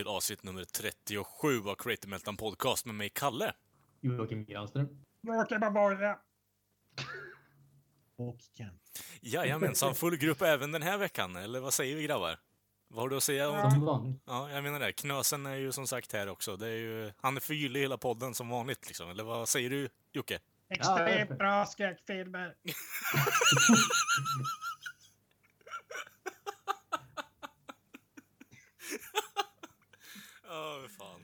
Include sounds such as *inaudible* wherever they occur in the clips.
Till avsnitt nummer 37 av Creative Meltdown Podcast med mig, Kalle. Joakim Granström. Joakim Aborre. Och Kent. Jajamensan, full grupp även den här veckan, eller vad säger vi grabbar? Vad har du att säga om... Som vanligt. Ja, jag menar det. Knösen är ju som sagt här också. Det är ju... Han är förgyllig i hela podden som vanligt liksom. Eller vad säger du, Jocke? Extremt bra skräckfilmer. *laughs* *laughs* Ja, fan.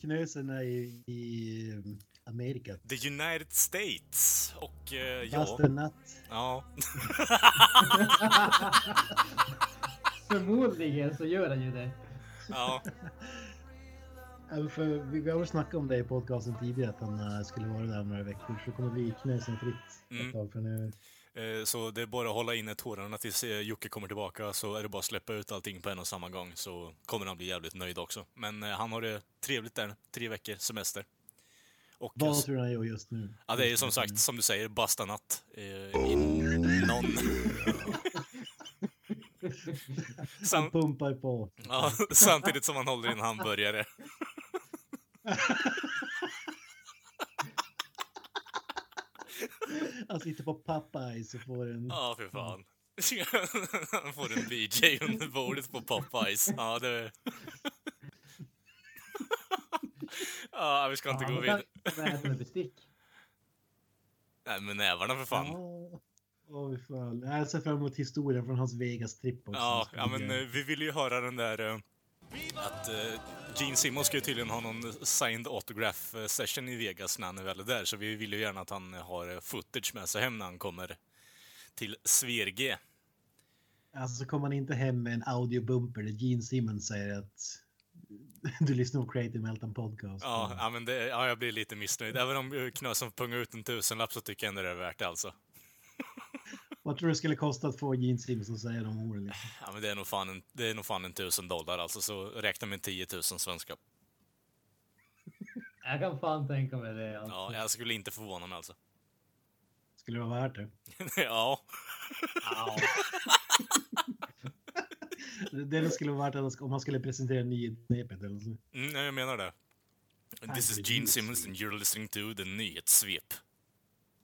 Knösen är ju i um, Amerika. The United States. Och eh, ja... Fast en natt. Ja. *laughs* Förmodligen så gör han ju det. ja. För vi, vi har väl snackat om det i podcasten tidigare att han eh, skulle vara där om några veckor. Så kommer bli Knösen fritt Mm. ett tag. För nu, Eh, Så det är bara att hålla inne tårarna tills eh, Jocke kommer tillbaka, så är det bara att släppa ut allting på en och samma gång, så kommer han bli jävligt nöjd också. Men eh, han har det trevligt där, tre veckor semester. Och, eh, vad tror du han gör just nu? ja, det är som sagt, som du säger, basta natt. Eh, i någon... *laughs* Han Sam, pumpar på. ja, samtidigt som han håller i en hamburgare. *laughs* *laughs* Han sitter på Popeyes och får en... Ja, för fan. *laughs* Han får en BJ under bordet på Popeyes. Ja, det... *laughs* Ja, vi ska inte gå vidare. Vad det med bestick? Nej, med nävarna för fan. Ja. Fy fan. Jag ser fram emot historien från hans Vegas-tripp också. Ja, ja men eh, vi ville ju höra den där eh, att eh, Gene Simmons ska ju tydligen ha någon signed autograph eh, session i Vegas när han är väl där, så vi vill ju gärna att han har eh, footage med sig hem när han kommer till Sverige. Alltså så kommer han inte hem med en audiobumper där Gene Simmons säger att *laughs* du lyssnar på Creative Meltdown Podcast. Ja, ja men det, ja, jag blir lite missnöjd. Även om eh, Knösen pungar ut en tusenlapp så tycker jag ändå det är värt det alltså. Vad tror du det skulle kosta att få Gene Simmons att säga de orden? Liksom? Ja, men det är nog fan en, det är nog fan en tusen dollar alltså, så räkna med 10 000 svenska. Jag kan fan tänka mig det. Alltså. Ja, jag skulle inte förvåna mig alltså. Skulle det vara värt det? *laughs* ja. Det det skulle vara värt att om man skulle presentera nyhetssvepet eller så. Mm, nej, jag menar det. This is. Gene Simmons and you're listening to the nyhetssvep.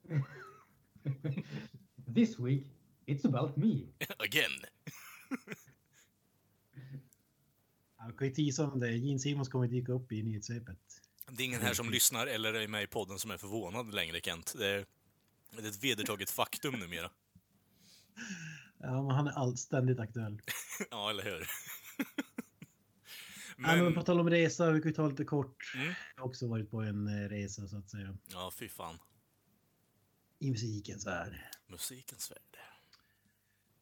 *laughs* This week, it's about me. *laughs* Again. *laughs* Jag kan ju tisa om det. Gene Simmons kommer dyka upp i nyhetssvepet. Det är ingen här som lyssnar eller är med i podden som är förvånad längre, Kent. Det är, det är ett vedertaget faktum numera. *laughs* Ja, men han är all, ständigt aktuell. Ja, eller hur? Men... men Men, på tal om resa, vi kan ju ta lite kort. Mm. Jag har också varit på en eh, resa så att säga. ja, fy fan. I musikens värld. Musikens värld.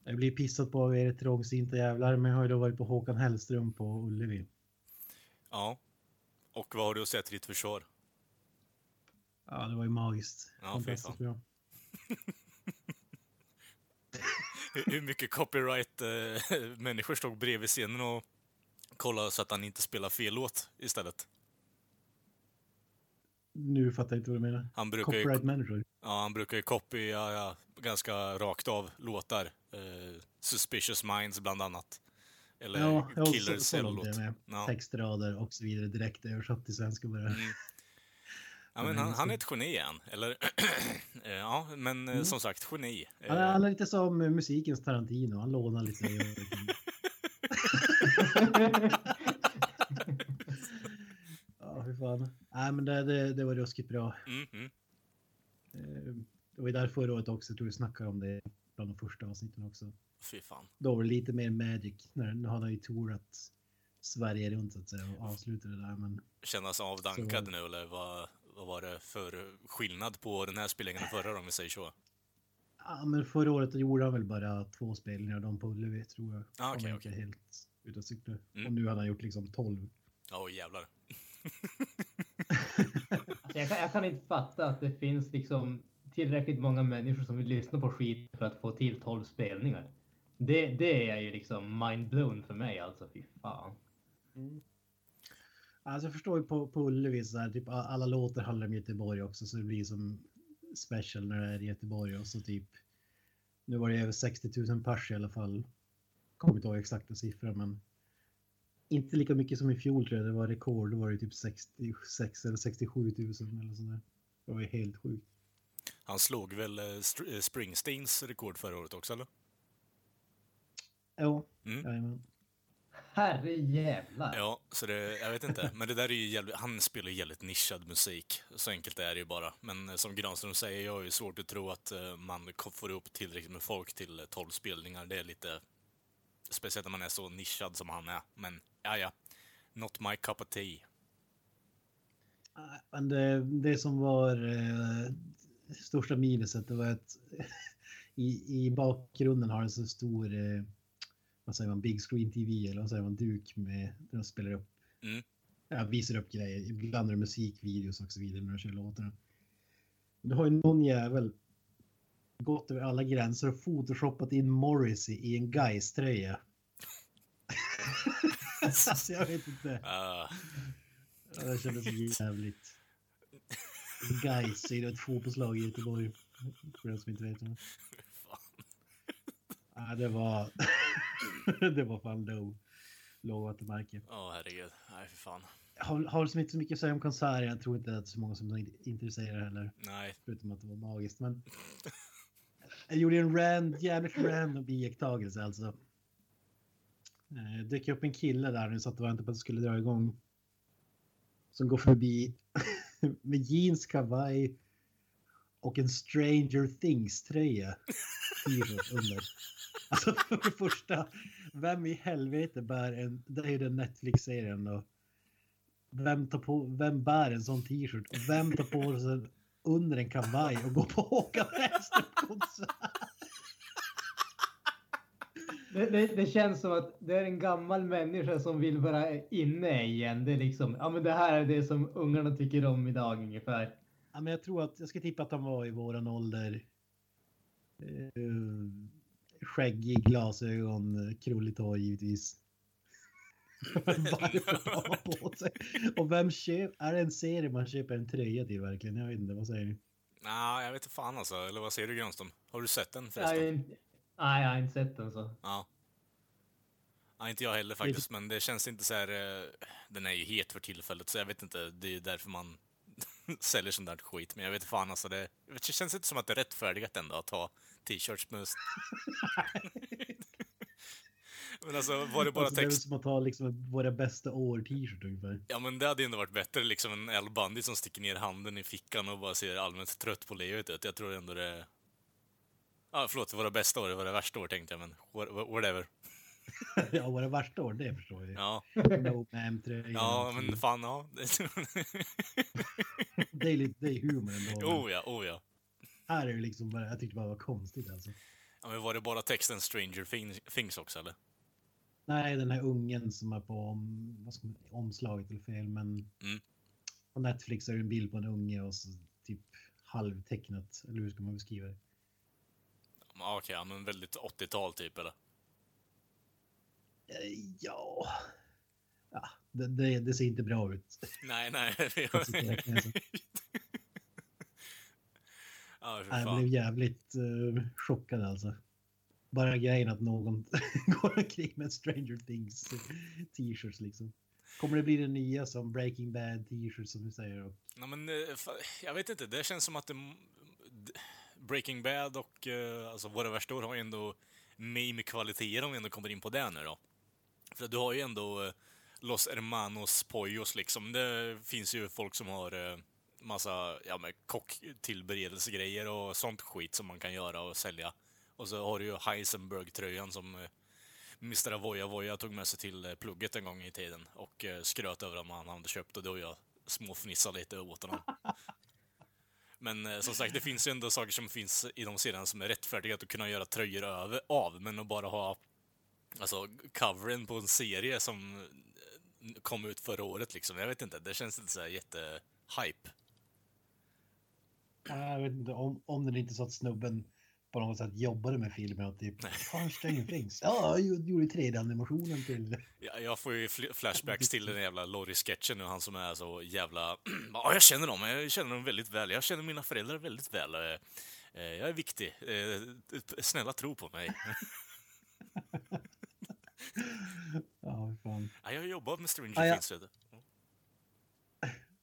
Jag blir pissat på av er trångsinta jävlar, men jag har ju då varit på Håkan Hellström på Ullevi. Ja. Och vad har du att säga till ditt försvar? Ja, det var ju magiskt. Ja, Fantastiskt fan. bra. *laughs* Hur, hur mycket copyright-människor *laughs* stod bredvid scenen och kollade så att han inte spelar fel låt istället? Nu fattar jag inte vad du menar. Han brukar ju, Copyright manager. ja, han brukar ju copy ja, ganska rakt av låtar. Eh, Suspicious Minds bland annat. Eller Ja, ja så, Killers så långt är låt. jag med. Ja. Textrader och så vidare direkt översatt till svenska bara. Mm. Ja, men han, han är ett geni han. Eller, *clears throat* eh, ja, men eh, som sagt, geni. Eh, Han är, han är lite som eh, musikens Tarantino, han lånar lite. *laughs* *laughs* *laughs* ja, fy fan. Nej, men det, det, det var ruskigt bra. Mm, mm. Eh, Det var ju där förra året också, jag tror vi snackade om det bland de första avsnitten också. Fy fan. Då var det lite mer magic. När, nu hade han ju tourat Sverige runt så att säga och avslutade det där. Men Kännas avdankad nu, eller vad, vad var det för skillnad på den här spelningen och förra om vi säger så? Ja, men förra året gjorde han väl bara två spelningar, de på Ullevi tror jag. Ah, Om okej, jag okej. inte helt ute och cyklar. Mm. Och nu hade han gjort liksom 12. Åh jävlar. Alltså, jag, kan, jag kan inte fatta att det finns liksom tillräckligt många människor som vill lyssna på skit för att få till 12 spelningar. Det, det är ju liksom mindblown för mig alltså, fy fan. Mm. Alltså jag förstår ju på, på Ullevi så här, typ alla låtar handlar om Göteborg också så det blir som special när det är i Göteborg och så typ nu var det över 60 000 pers i alla fall. Kommer inte ihåg exakta siffror men inte lika mycket som i fjol tror jag. Det var rekord. Då var det typ 66 eller 67 000 eller sådär. Det var ju helt sjukt. Han slog väl eh, eh, Springsteens rekord förra året också, eller? Jo, Mm. jajamän. Herre jävlar. Ja, så det, jag vet inte. Men det där är ju jävligt, han spelar ju jävligt nischad musik. Så enkelt är det ju bara. Men eh, som Granström säger, jag har ju svårt att tro att man får upp tillräckligt med folk till eh, 12 spelningar. Det är lite... Speciellt när man är så nischad som han är. Men, ja ja. Not my cup of tea. Men det, det som var eh, största minuset det var att *laughs* i, i bakgrunden har en så stor eh, vad säger man, big screen TV eller vad säger man, duk med där de spelar upp. Mm. Ja, visar upp grejer. Ibland är det musikvideos och så vidare när de kör låtarna. Det har ju någon jävel gått över alla gränser och photoshoppat in Morrissey i en Gais-tröja. *laughs* alltså jag vet inte. Ja, det kändes jävligt. Gais är ju ett fotbollslag i Göteborg. För den som inte vet det. Ja, det var... *laughs* det var fan low. Lågvattenmärke. Åh herregud. Nej, för fan. Har, har liksom inte så mycket att säga om konserten. Jag tror inte att så många som är intresserade heller. Nej. Förutom att det var magiskt. Men jag gjorde en rand, jävligt random iakttagelse alltså. Eh, dök upp en kille där nu satt och väntade på att det skulle dra igång. Som går förbi *laughs* med jeans, kavaj och en Stranger Things-tröja. Under. *laughs* Alltså för det första, vem i helvete bär en, det är ju den Netflix-serien då. Vem, tar på, vem bär en sån t-shirt? Och vem tar på sig under en kavaj och går på Håkan *laughs* Hellström-konsert? Det, det, det känns som att det är en gammal människa som vill vara inne igen. Det är liksom, ja men det här är det som ungarna tycker om idag ungefär. Ja, men jag tror att, jag ska tippa att han var i våran ålder. Uh, skäggig, glasögon, krulligt hår givetvis. *laughs* Och vem köper, är det en serie man köper en tröja till verkligen? Jag vet inte, vad säger ni? Nej, jag vet inte fan alltså. Eller vad säger du Granström? Har du sett den förresten? inte- Nej, jag har inte sett den så. Ja. Nej, inte jag heller faktiskt, men det känns inte så här... eh, Den är ju het för tillfället, så jag vet inte. Det är ju därför man *laughs* säljer sånt där skit. Men jag vet fan alltså, det, det känns inte som att det är rättfärdigat ändå att ha t-shirts med... *laughs* men alltså, var det bara Alltså, det är väl text... som att ha liksom våra bästa år t-shirt ungefär. Ja, men det hade ju ändå varit bättre, liksom en Al Bundy som sticker ner handen i fickan och bara ser allmänt trött på livet ut. Jag tror ändå det... Ja, förlåt, våra bästa år, det värsta år tänkte jag, men wha- whatever. *laughs* ja, våra värsta år, det förstår jag. Ja, No M3. ja men fan ja. *laughs* Det är, lite, det är humor ändå. oh ja, oh ja. Här är det liksom bara, jag tyckte bara det var konstigt alltså. Ja, men var det bara texten Stranger Thing- Things också eller? Nej, den här ungen som är på om, vad ska man, omslaget eller fel, men Mm. på Netflix är det en bild på en unge och så typ halvtecknat, eller hur ska man beskriva det? Ja, Okej, ja, men väldigt 80-tal typ eller? Eh, Ja, ja det, det, det ser inte bra ut. Nej, nej. *laughs* För Jag blev jävligt uh, chockad alltså. Bara grejen att någon *laughs* går omkring med Stranger Things t-shirts liksom. Kommer det bli det nya som Breaking Bad t-shirts som du säger? Och, Ja, men, eh, jag vet inte, det känns som att det, Breaking Bad och eh, alltså, Våra värsta år har ju ändå meme-kvaliteter om vi ändå kommer in på det nu då. För du har ju ändå eh, Los Hermanos Pollos liksom. Det finns ju folk som har eh, massa ja, men kocktillberedelsegrejer och sånt skit som man kan göra och sälja. Och så har du ju Heisenberg-tröjan som eh, Mr. Avoya Voya tog med sig till eh, plugget en gång i tiden och eh, skröt över att han hade köpt och då jag småfnissade lite åt honom. *laughs* Men eh, som sagt, det finns ju ändå saker som finns i de serierna som är rättfärdiga att kunna göra tröjor över, av, men att bara ha alltså coveren på en serie som eh, kom ut förra året liksom. Jag vet inte, det känns inte så här jättehype. Jag vet inte om, om det inte så att snubben på något sätt jobbade med filmen och typ Fan, Stranger Things. Ja, jag gjorde 3D-animationen till... Jag, jag får ju fl- flashbacks till den jävla Laurie-sketchen nu, han som är så jävla... *clears throat* Ja, jag känner dem, jag känner dem väldigt väl. Jag känner mina föräldrar väldigt väl. Eh, eh, Jag är viktig. Eh, Snälla tro på mig. *laughs* Ja, fan. Ja, jag har jobbat med Stranger Ah, ja. Things. vet du.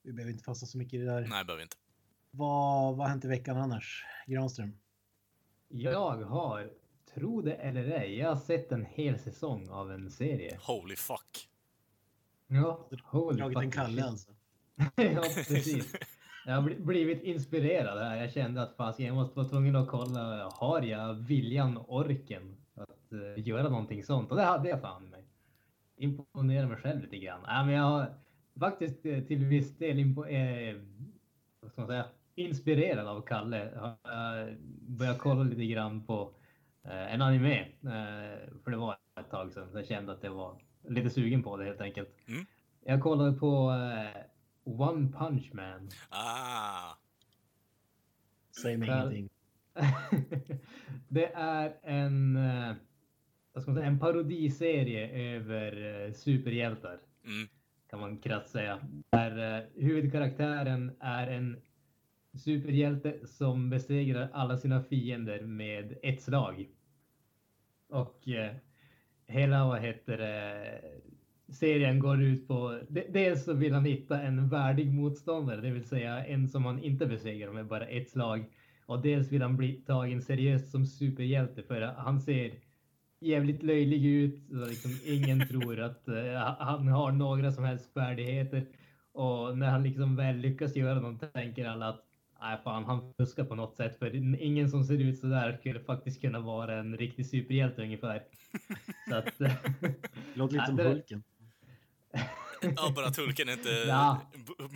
Vi behöver inte fastna så mycket i det där. Nej, behöver inte. Vad, vad har hänt i veckan annars? Granström? Jag har, tro det eller ej, jag har sett en hel säsong av en serie. Holy fuck. Ja, holy Dragit en fucking Kalle alltså? *laughs* ja, precis. Jag har bli- blivit inspirerad här. Jag kände att fasiken, jag måste vara tvungen att kolla. Har jag viljan och orken att eh, göra någonting sånt? Och det hade jag fan mig. Imponera mig själv lite grann. Ja, men jag har faktiskt eh, till viss del impo- eh, vad ska man säga, inspirerad av Kalle. Jag har börjat kolla lite grann på eh, en anime. Eh, för det var ett tag sedan. Jag kände att jag var lite sugen på det helt enkelt. Mm. Jag kollade på eh, One Punch Man. Ah, Säg mig ingenting. *laughs* det är en, vad ska man säga, en parodiserie över superhjältar. mm. Kan man krasst säga. Där huvudkaraktären är en superhjälte som besegrar alla sina fiender med ett slag. Och eh, hela, vad heter det, serien går ut på, de- dels så vill han hitta en värdig motståndare, det vill säga en som han inte besegrar med bara ett slag. Och dels vill han bli tagen seriöst som superhjälte för han ser jävligt löjlig ut. Så liksom ingen *laughs* tror att eh, han har några som helst färdigheter. Och när han liksom väl lyckas göra något tänker alla att nej fan, han fuskar på något sätt. För ingen som ser ut så där skulle faktiskt kunna vara en riktig superhjälte ungefär. *laughs* Så att... Låter lite som Hulken. *laughs* Ja, bara att Hulken inte... Ja.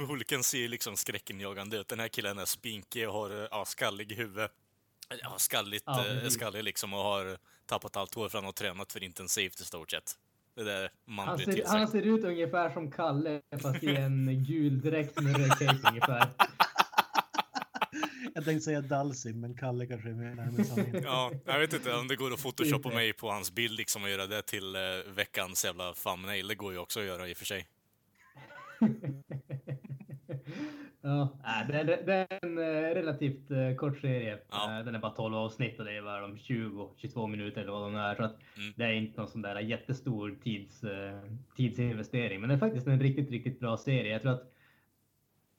Hulken ser ju liksom skräckinjagande ut. Den här killen är spinkig och har ja, skallig huvud. Ja, skalligt, Ja, eh, skallig liksom och har tappat allt hår för han har tränat för intensivt i stort sett. Det där man Han ser, han ser ut ungefär som Kalle fast i en gul dräkt med röd ungefär. *laughs* *laughs* Jag tänkte säga Dalsim, men Kalle kanske är mer närmare sanningen. Ja, jag vet inte om det går att photoshoppa mig på hans bild liksom och göra det till eh, veckans jävla thumbnail. Det går ju också att göra i och för sig. *laughs* Ja, det, det, det är en eh, relativt eh, kort serie. Ja. Eh, Den är bara 12 avsnitt och det är bara de 20-22 minuter eller vad de är. Så att Mm. det är inte någon sån där jättestor tids, eh, tidsinvestering. Men det är faktiskt en riktigt, riktigt bra serie. Jag tror att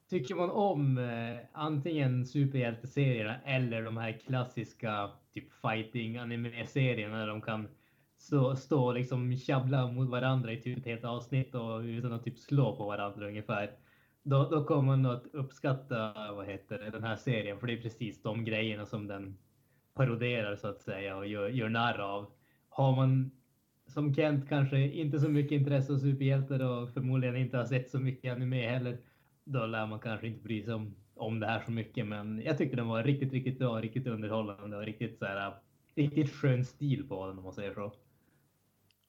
tycker man om eh, antingen superhjälteserierna eller de här klassiska typ fighting anime-serierna där de kan så, stå och liksom tjabbla mot varandra i typ ett helt avsnitt och utan att typ slå på varandra ungefär. Då, då kommer man att uppskatta vad heter det, den här serien för det är precis de grejerna som den paroderar så att säga och gör, gör narr av. Har man som Kent kanske inte så mycket intresse av superhjältar och förmodligen inte har sett så mycket anime heller. Då lär man kanske inte bry sig om, om det här så mycket. Men jag tyckte den var riktigt, riktigt bra, riktigt underhållande och riktigt så här, riktigt skön stil på den om man säger så.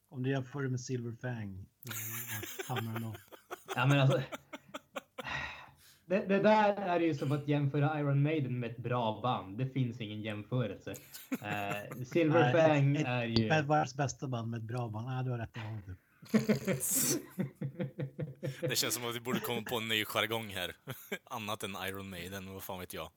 Om du jämför det med Silver Fang, vart hamnar då? Ja, men alltså. Det, det där är ju som att jämföra Iron Maiden med ett bra band. Det finns ingen jämförelse. Eh, Silver Fang är ju... Ett världens bästa band med ett bra band. Nej, du har rätt. *laughs* det känns som att vi borde komma på en ny jargong här. *laughs* Annat än Iron Maiden, vad fan vet jag.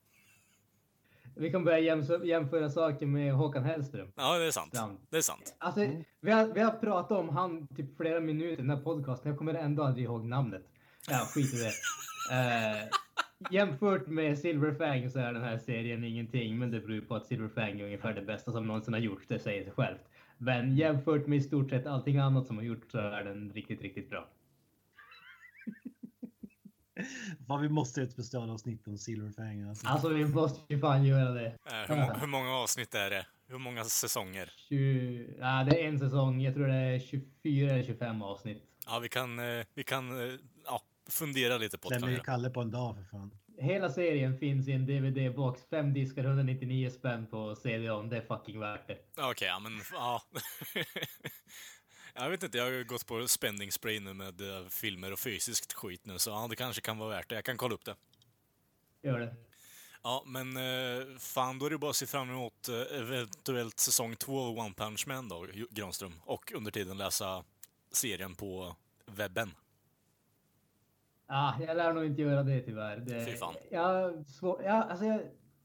Vi kan börja jämföra, jämföra saker med Håkan Hellström. Ja, det är sant. Det är sant. Alltså, vi, har, vi har pratat om han typ flera minuter i den här podcasten. Jag kommer ändå aldrig ihåg namnet. Ja, skit i det. *laughs* Eh, jämfört med Silverfang så är den här serien ingenting, men det beror på att Silverfang är ungefär det bästa som någonsin har gjorts. Det säger sig självt. Men jämfört med i stort sett allting annat som har gjorts så är den riktigt, riktigt bra. Fan, vi måste göra ett specialavsnitt om Silver Fang. Alltså. Alltså, vi måste ju fan göra det. Eh, hur, må- hur många avsnitt är det? Hur många säsonger? 20, ja, det är en säsong. Jag tror det är 24 eller 25 avsnitt. Ja, vi kan, eh, vi kan eh, ja, fundera lite på det. Ju kanske. Kalle på en dag för fan. hela serien finns i en DVD-box. Fem diskar, 199 spänn på CD-ON. Det är fucking värt det. Okej, ja men ja. *laughs* jag vet inte, jag har gått på spending spray nu med eh, filmer och fysiskt skit nu, så ja, det kanske kan vara värt det. Jag kan kolla upp det. Gör det. Ja, men eh, fan, då är det bara att se fram emot eh, eventuellt säsong två av One Punch Man då, Granström. Och under tiden läsa serien på webben. Ah, jag lär nog inte göra det tyvärr. Det, Fy fan. Jag, svår, jag, alltså jag,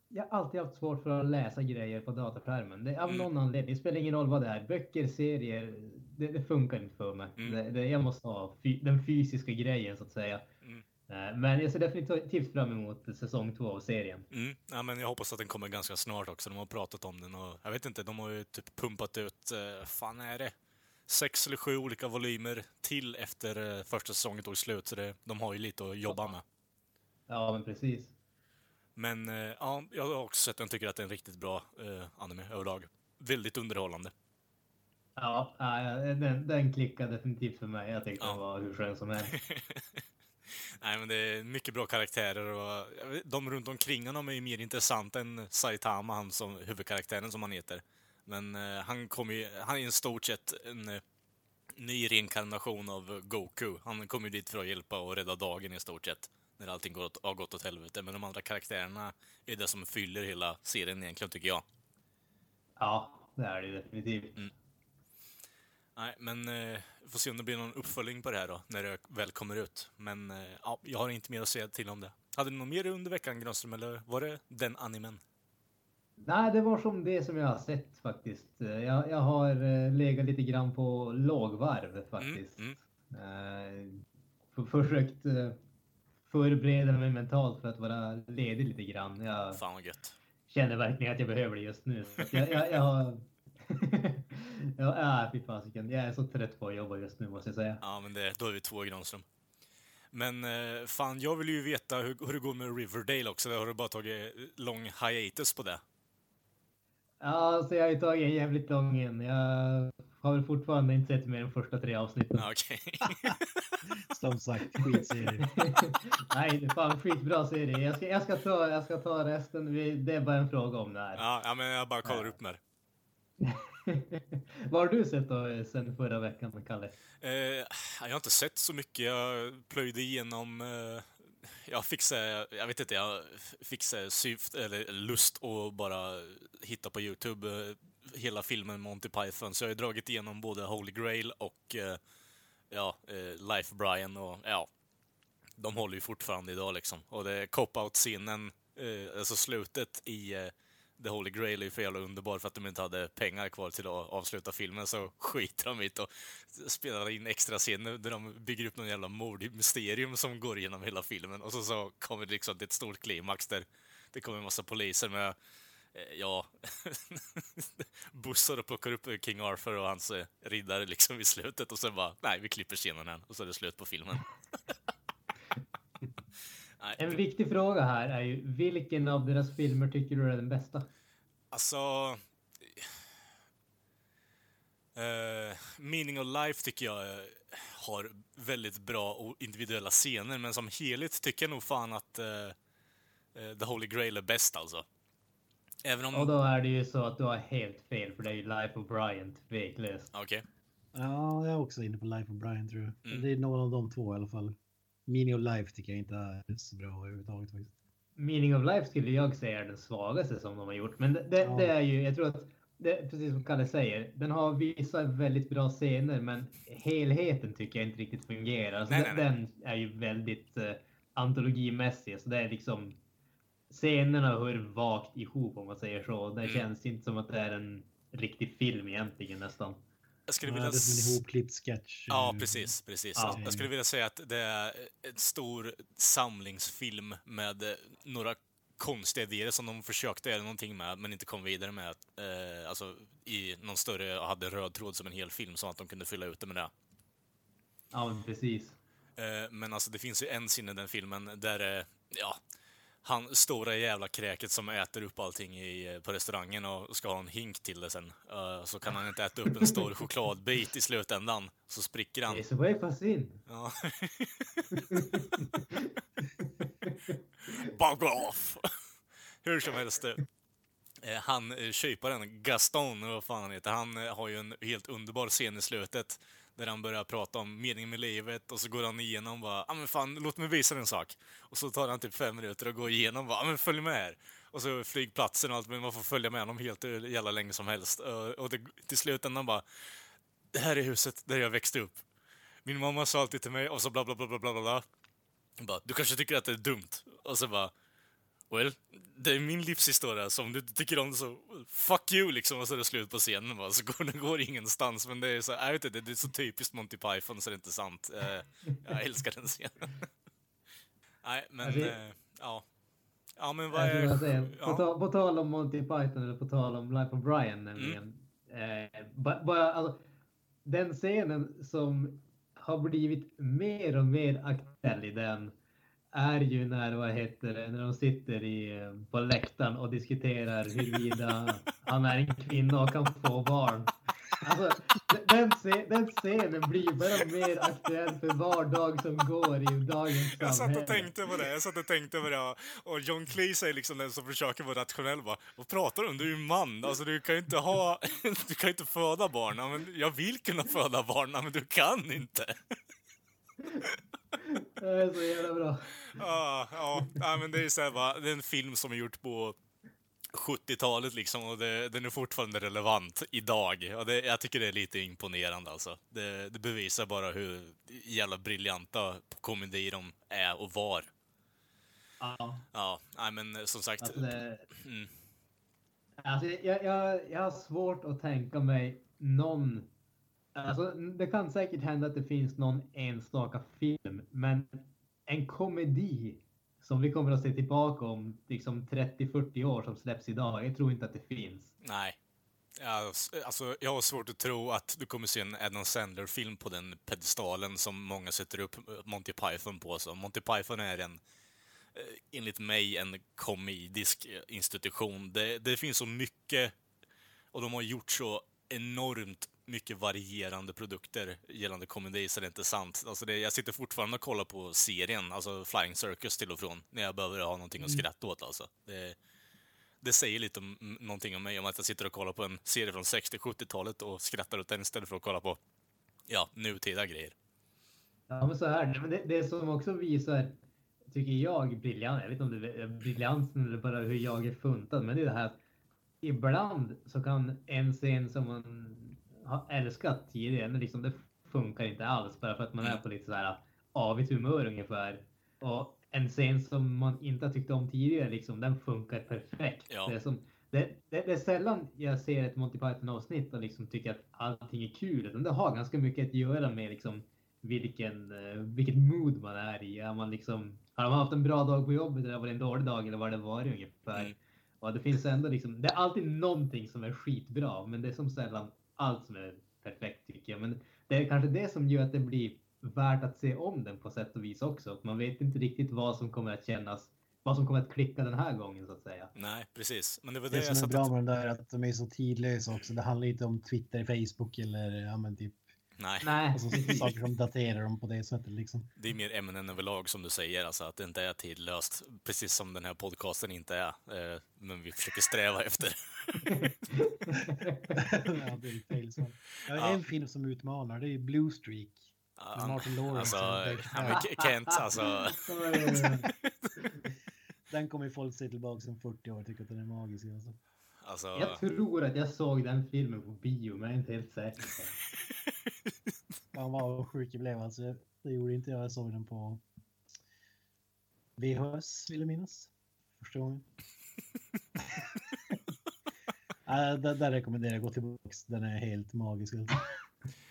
jag har alltid haft svårt för att läsa grejer på dataskärmen. Det, av Mm. någon anledning. Det spelar ingen roll vad det är. Böcker, serier. Det, det funkar inte för mig. Mm. Det, det, jag måste ha fy, den fysiska grejen så att säga. Mm. Eh, Men jag ser definitivt fram emot säsong två av serien. Mm. Ja, men jag hoppas att den kommer ganska snart också. De har pratat om den och jag vet inte, de har ju typ pumpat ut, eh, fan är det? Sex eller sju olika volymer till efter eh, första säsongen tog slut, så det, de har ju lite att jobba med. Ja, men precis. Men ja, jag har också sett den, tycker att det är en riktigt bra eh, anime överlag. Väldigt underhållande. Ja, den, den klickar definitivt för mig. Jag tyckte Ja. den var hur skön som helst. *laughs* Nej, men det är mycket bra karaktärer och de runt omkring honom är ju mer intressanta än Saitama, han som huvudkaraktären som han heter. Men eh, han kommer ju, han är i stort sett en eh, ny reinkarnation av Goku. Han kommer ju dit för att hjälpa och rädda dagen i stort sett. När allting går åt, har gått åt helvete. Men de andra karaktärerna är det som fyller hela serien egentligen, tycker jag. Ja, det är det definitivt. Nej, men eh, vi får se om det blir någon uppföljning på det här då, när det väl kommer ut. Men eh, ja, jag har inte mer att säga till om det. Hade du något mer under veckan, Granström, eller var det den animen? Nej, det var som det som jag har sett faktiskt. Eh, Jag, jag har eh, legat lite grann på lågvarv faktiskt. Mm, Eh, för, försökt eh, förbereda mig mentalt för att vara ledig lite grann. Jag Fan vad gött. känner verkligen att jag behöver det just nu. Jag, jag, jag har... *laughs* ja, äh, fy fasiken. Jag är så trött på att jobba just nu måste jag säga. Ja, men det, då är vi två i Granström. Men eh, fan, jag vill ju veta hur, hur det går med Riverdale också. Har du bara tagit lång hiatus på det? Ja, så jag har ju tagit en jävligt lång en. Jag har väl fortfarande inte sett mer än första tre avsnitten. Ja, Okej. *laughs* Som sagt, skitserie. *laughs* Nej, det är fan skitbra serie. Jag ska, jag ska, ta, jag ska ta resten. Det är bara en fråga om det här. ja, ja, men jag bara kollar upp med det. *laughs* Vad har du sett då eh, sen förra veckan, Kalle? Eh, jag har inte sett så mycket. Jag plöjde igenom... Eh, jag fick så, jag vet inte, jag fick så syft, eller lust att bara hitta på Youtube eh, hela filmen Monty Python. Så jag har ju dragit igenom både Holy Grail och eh, ja, eh, Life Brian och ja, de håller ju fortfarande idag liksom. Och det är cop-out-scenen, eh, alltså slutet i eh, The Holy Grail är ju för jävla underbar för att de inte hade pengar kvar till att avsluta filmen så skiter de i och spelar in extra scener där de bygger upp någon jävla mordmysterium som går igenom hela filmen och så, så kommer det liksom till ett stort klimax där det kommer en massa poliser med eh, ja, *laughs* bussar och plockar upp King Arthur och hans eh, riddare liksom i slutet och sen bara, nej, vi klipper scenen här och så är det slut på filmen. *laughs* En viktig fråga här är ju vilken av deras filmer tycker du är den bästa? Alltså... eh, Meaning of Life tycker jag eh, har väldigt bra och individuella scener, men som helhet tycker jag nog fan att eh, The Holy Grail är bäst alltså. Även om... Och då är det ju så att du har helt fel för det är ju Life of Brian tveklöst. Okej. Ja, jag är också inne på Life of Brian tror jag. Mm. Det är någon av de två i alla fall. Mini of Life tycker jag inte är så bra överhuvudtaget faktiskt. Meaning of Life skulle jag säga är den svagaste som de har gjort. Men det, det, Ja. det är ju, jag tror att, det, precis som Kalle säger, den har vissa väldigt bra scener men helheten tycker jag inte riktigt fungerar. Alltså Nej, den, nej, nej. den är ju väldigt eh, antologimässig, så det är liksom scenerna hör vagt ihop om man säger så. Det Mm. känns inte som att det är en riktig film egentligen nästan. Jag skulle Ja, vilja... det är som s- en ihopklippt sketch. Ja, precis. precis. Ja. Jag skulle vilja säga att det är en stor samlingsfilm med eh, några konstiga idéer som de försökte göra någonting med, men inte kom vidare med. Eh, alltså i någon större, hade röd tråd som en hel film, så att de kunde fylla ut det med det. Ja, precis. Eh, men alltså det finns ju en scen i den filmen där, eh, ja, han stora jävla kräket som äter upp allting i, eh, på restaurangen och ska ha en hink till det sen. Eh, så kan han inte äta upp en stor *laughs* chokladbit i slutändan, så spricker han. It's way fast in. Ja. *laughs* Bug off! Hur som helst. eh, Han, eh, köparen, Gaston, eller vad fan han heter, han har ju en helt underbar scen i slutet. Där han börjar prata om meningen med livet och så går han igenom bara, ah, men fan, låt mig visa dig en sak. Och så tar han typ fem minuter och går igenom bara, ah, men följ med här. Och så flygplatsen och allt, men man får följa med honom helt eh, jävla länge som helst. Eh, och, det, till slutändan bara, det här är huset där jag växte upp. Min mamma sa alltid till mig och så bla bla bla bla bla bla. bla. Bara, du kanske tycker att det är dumt. Och så bara, well, det är min livshistoria, så om du inte tycker om det så fuck you liksom. Och så är det slut på scenen bara, så går *laughs* det går ingenstans. Men det är så, jag vet inte, det är så typiskt Monty Python så det är inte sant. Eh, jag älskar den scenen. *laughs* Nej, men, Alltså, eh, ja. Ja, men vad är... på, Ja. ta, på tal om Monty Python eller på tal om Life of Brian nämligen. Eh, ba- bara, alltså, den scenen som har blivit mer och mer aktuell i den är ju när, vad heter det, när de sitter i, eh, på läktaren och diskuterar huruvida han är en kvinna och kan få barn. Alltså, den, den scenen blir bara mer aktuell för var dag som går i dagens Jag satt samhälle. och tänkte på det, jag satt och tänkte på det. Och John Cleese är liksom den som försöker vara rationell bara. Vad pratar du om? Du är ju man. Alltså du kan ju inte ha... *laughs* Du kan ju inte föda barn. Men jag vill kunna föda barn, men du kan inte. Det är så jävla bra. Ja, ja, ja men det är så här bara, det är en film som är gjort på 70-talet liksom och det, den är fortfarande relevant idag. Och det, jag tycker det är lite imponerande alltså. Det, det bevisar bara hur jävla briljanta komedi de är och var. Ja, Ja, nej men som sagt. alltså Mm. alltså jag, jag, jag har svårt att tänka mig någon... Alltså det kan säkert hända att det finns någon enstaka film, men en komedi som vi kommer att se tillbaka om liksom 30-40 år som släpps idag. Jag tror inte att det finns. Nej. Alltså, jag har svårt att tro att du kommer se en Adam Sandler-film på den pedestalen som många sätter upp Monty Python på. Så Monty Python är en, eh, enligt mig, en komedisk eh, institution. Det, det finns så mycket och de har gjort så enormt mycket varierande produkter gällande komedi så det är inte sant. Alltså det, jag sitter fortfarande och kollar på serien, alltså Flying Circus till och från, när jag behöver ha någonting att skratta åt alltså. Det, det säger lite om, någonting om mig, om att jag sitter och kollar på en serie från 60-70-talet och skrattar åt den istället för att kolla på, ja, nutida grejer. Ja, men så här, men det, det som också visar, tycker jag, briljans, jag vet inte om det är briljansen eller bara hur jag är funtad, men det är det här att ibland så kan en scen som man har älskat tidigare, men liksom det funkar inte alls bara för att man är på lite så här avigt humör ungefär. Och en scen som man inte har tyckt om tidigare, liksom, den funkar perfekt. Ja. Det, är som, det, det, det är sällan jag ser ett Monty Python avsnitt och liksom tycker att allting är kul, utan det har ganska mycket att göra med liksom vilken, eh, vilket mood man är i. Är man liksom, har man haft en bra dag på jobbet eller var det en dålig dag eller vad det var ungefär. Mm. Och det finns ändå liksom, det är alltid någonting som är skitbra, men det är som sällan allt som är perfekt tycker jag. Men det är kanske det som gör att det blir värt att se om den på sätt och vis också. Att Man vet inte riktigt vad som kommer att kännas, vad som kommer att klicka den här gången så att säga. Nej, precis. Men det var det, Det jag som är bra med den där är att de är så tidlösa också. Det handlar inte om Twitter, Facebook eller ja, men typ Nej, Nej, alltså, saker som daterar dem på det sättet liksom. det är mer ämnen överlag som du säger, alltså att det inte är tidlöst. Precis som den här podcasten inte är. Eh, men vi försöker sträva efter. *laughs* ja, det är fel svar. Ja, Ja. En film som utmanar det är Blue Streak. Med Martin Lawrence. Alltså, ja, Kent, alltså. Den kommer folk se tillbaka om 40 år och tycka att den är magisk. Alltså. Alltså jag tror att jag såg den filmen på bio, men jag är inte helt säker. Fan *laughs* vad sjuk jag blev alltså. Det gjorde inte jag. Jag såg den på VHS vill jag minnas. Första gången. *laughs* äh, där, där rekommenderar jag att gå tillbaka. Den är helt magisk. Alltså.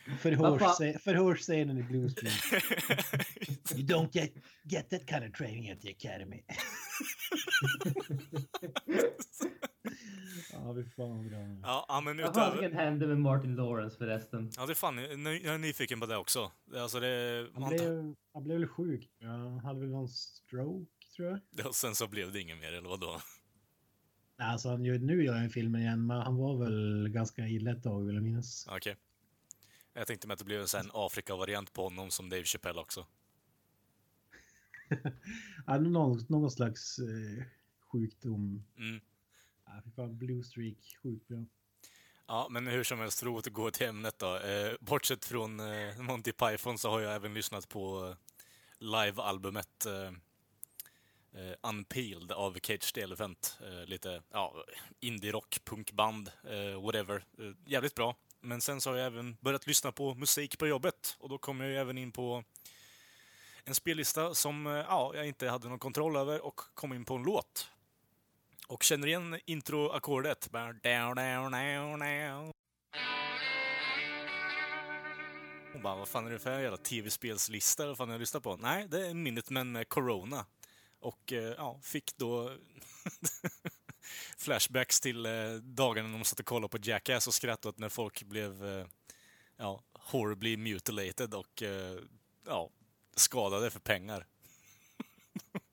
*laughs* Förhörssce- Förhörsscenen i Blue Street. You don't get, get that kind of training at the academy. Ja, fy fan vad bra. ja, ja, men Vad utöver... fasiken hände med Martin Lawrence förresten? Ja, det är fan, jag är nyfiken på det också. Alltså det... Han Man, blev, han blev väl sjuk. Ja, han hade väl någon stroke tror jag. och sen så blev det inget mer, eller vadå? Nej, Alltså, han gör, nu gör han filmen igen, men han var väl ganska illa ett tag vill jag minnas. Okej. Jag tänkte mig att det blev en Afrika-variant på honom som Dave Chappelle också. *laughs* ja, någon, någon slags eh, sjukdom. Mm. Ja, fy fan, Blue Streak, sjukt bra. Ja, men hur som helst, för att återgå till ämnet då. Eh, bortsett från eh, Monty Python så har jag även lyssnat på eh, live-albumet eh, eh, Unpeeled av Cage the Elephant. Eh, lite ja, indie-rock, punkband, eh, whatever. Eh, jävligt bra. Men sen så har jag även börjat lyssna på musik på jobbet och då kom jag ju även in på en spellista som eh, ja, jag inte hade någon kontroll över och kom in på en låt. Och känner igen introackordet. Hon bara, vad fan är det för jävla tv-spelslista? Vad fan har jag lyssnat på? Nej, det är Minutemen med Corona. Och eh, ja, fick då *laughs* flashbacks till eh, dagarna när de satt och kollade på Jackass och skrattade åt när folk blev eh, ja, horribly mutilated och ja, skadade för pengar. *laughs*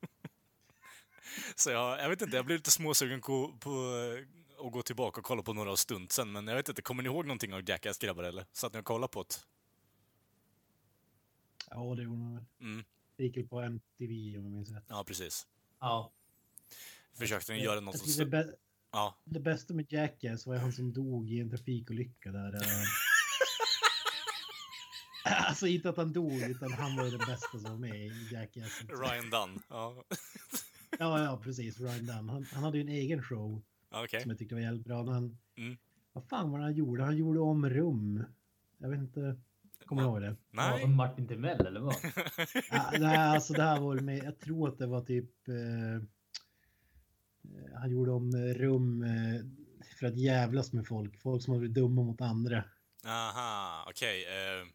*laughs* Så jag, jag vet inte, jag blev lite småsugen på, på eh, att gå tillbaka och kolla på några av stuntsen, men jag vet inte, kommer ni ihåg någonting av Jackass grabbar eller? Satt ni och kollade på det? Ja, det gjorde man väl. Mm. Det gick väl på MTV om jag minns rätt. Ja, precis. Ja. Försökte ni göra något som... det, bä- Ja, det bästa med Jackass var han som dog i en trafikolycka där. eh. *laughs* alltså inte att han dog, utan han var ju den bästa som var med i Jackass. Ryan Dunn. Ja, Ja, ja, precis. Ryan Dunn. Han, han hade ju en egen show okej. som jag tyckte var jävligt bra. Han, Mm. Vad fan var det han gjorde? Han gjorde om rum. Jag vet inte. Kommer du ihåg det? Ja, Nej. som Martin Timell eller vad? *laughs* Ja, nej, alltså det här var med. Jag tror att det var typ. Eh, eh, han gjorde om rum eh, för att jävlas med folk. Folk som var dumma mot andra. Aha, okej. eh,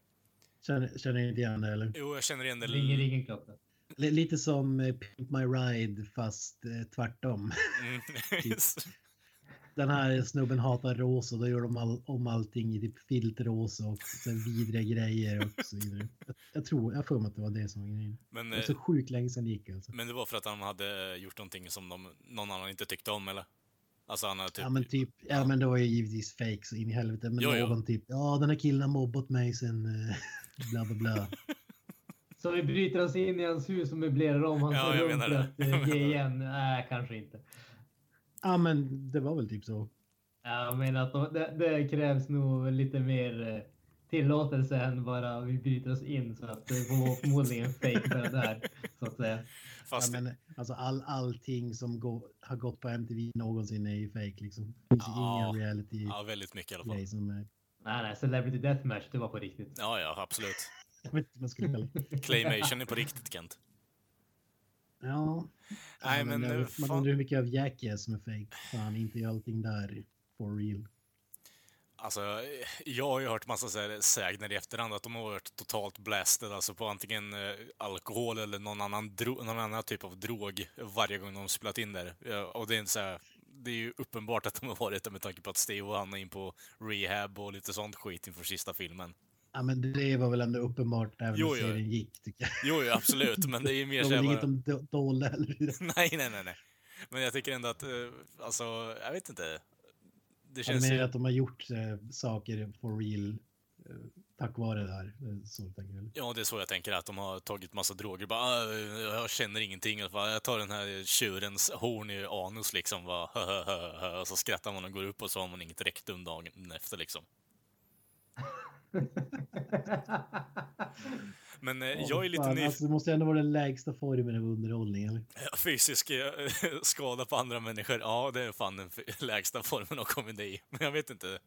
Känner, känner inte igen det eller? jo, jag känner igen det. Det ringer ingen klocka. Lite som eh, Pimp My Ride fast eh, tvärtom. Mm. *laughs* *laughs* Den här snubben hatar rosa. Då gör de all, om allting i typ filterrosa och så vidriga grejer och så vidare. Jag, tror, jag för mig att det var det som var grejen. men, Det var eh, så sjukt länge sedan det gick alltså. men det var för att han hade gjort någonting som de, någon annan inte tyckte om, eller? Alltså han typ... Ja men typ, ja men det var ju givetvis fake så in i helvete. Men Jo, jo. någon typ, ja den här killen har mobbat mig sen eh, *laughs* bla bla bla. Så vi bryter oss in i hans hus och möblerar om hans Ja, jag rum för att eh, ge igen? Nej, kanske inte. Ja men det var väl typ så. Jag menar att de- det, det krävs nog lite mer eh, tillåtelse än bara vi bryter oss in så att det var förmodligen fake för det där så att säga. Fast, Ja, men, alltså all, allting som gå, har gått på MTV någonsin är ju fake liksom. Det finns Ja. ingen reality ja, väldigt mycket i alla fall. som är, Nej, nej, Celebrity Deathmatch, det var på riktigt. Ja, ja, absolut. Jag vet inte vad man skulle kalla det. *laughs* Claymation är på riktigt, Kent. Ja. Nej, men, jag- eh, man fan- undrar hur mycket av Jackass som är fake. Fan, inte är allting där for real. Alltså, jag har ju hört massa så här sägner i efterhand att de har varit totalt blasted, alltså på antingen eh, alkohol eller någon annan, någon annan typ av drog varje gång de spelat in där. Och det är inte så här, det är ju uppenbart att de har varit det med tanke på att Steve hamnade in på rehab och lite sånt skit inför sista filmen. Ja, men det var väl ändå uppenbart även Jo, när jo. serien gick tycker jag. Jo, jo absolut, men det är ju *laughs* mer så väl inget de do- dolde heller. Nej, nej, nej, nej. Men jag tycker ändå att, eh, alltså, jag vet inte. Det känns menar ju... att de har gjort eh, saker for real eh, tack vare det här. Eh, Så tänker jag. Ja, det är så jag tänker, att de har tagit massa droger. Bara, "Ah, jag känner ingenting. Jag tar den här tjurens horn i anus liksom. Bara, *laughs* och så skrattar man och går upp och så har man inget rektum dagen efter liksom. *laughs* Men eh, jag är lite nyfiken. alltså, Det måste ändå vara den lägsta formen av underhållning. Eller? Fysisk eh, *laughs* skada på andra människor, ja det är fan den *laughs* lägsta formen av komedi. Men jag vet inte.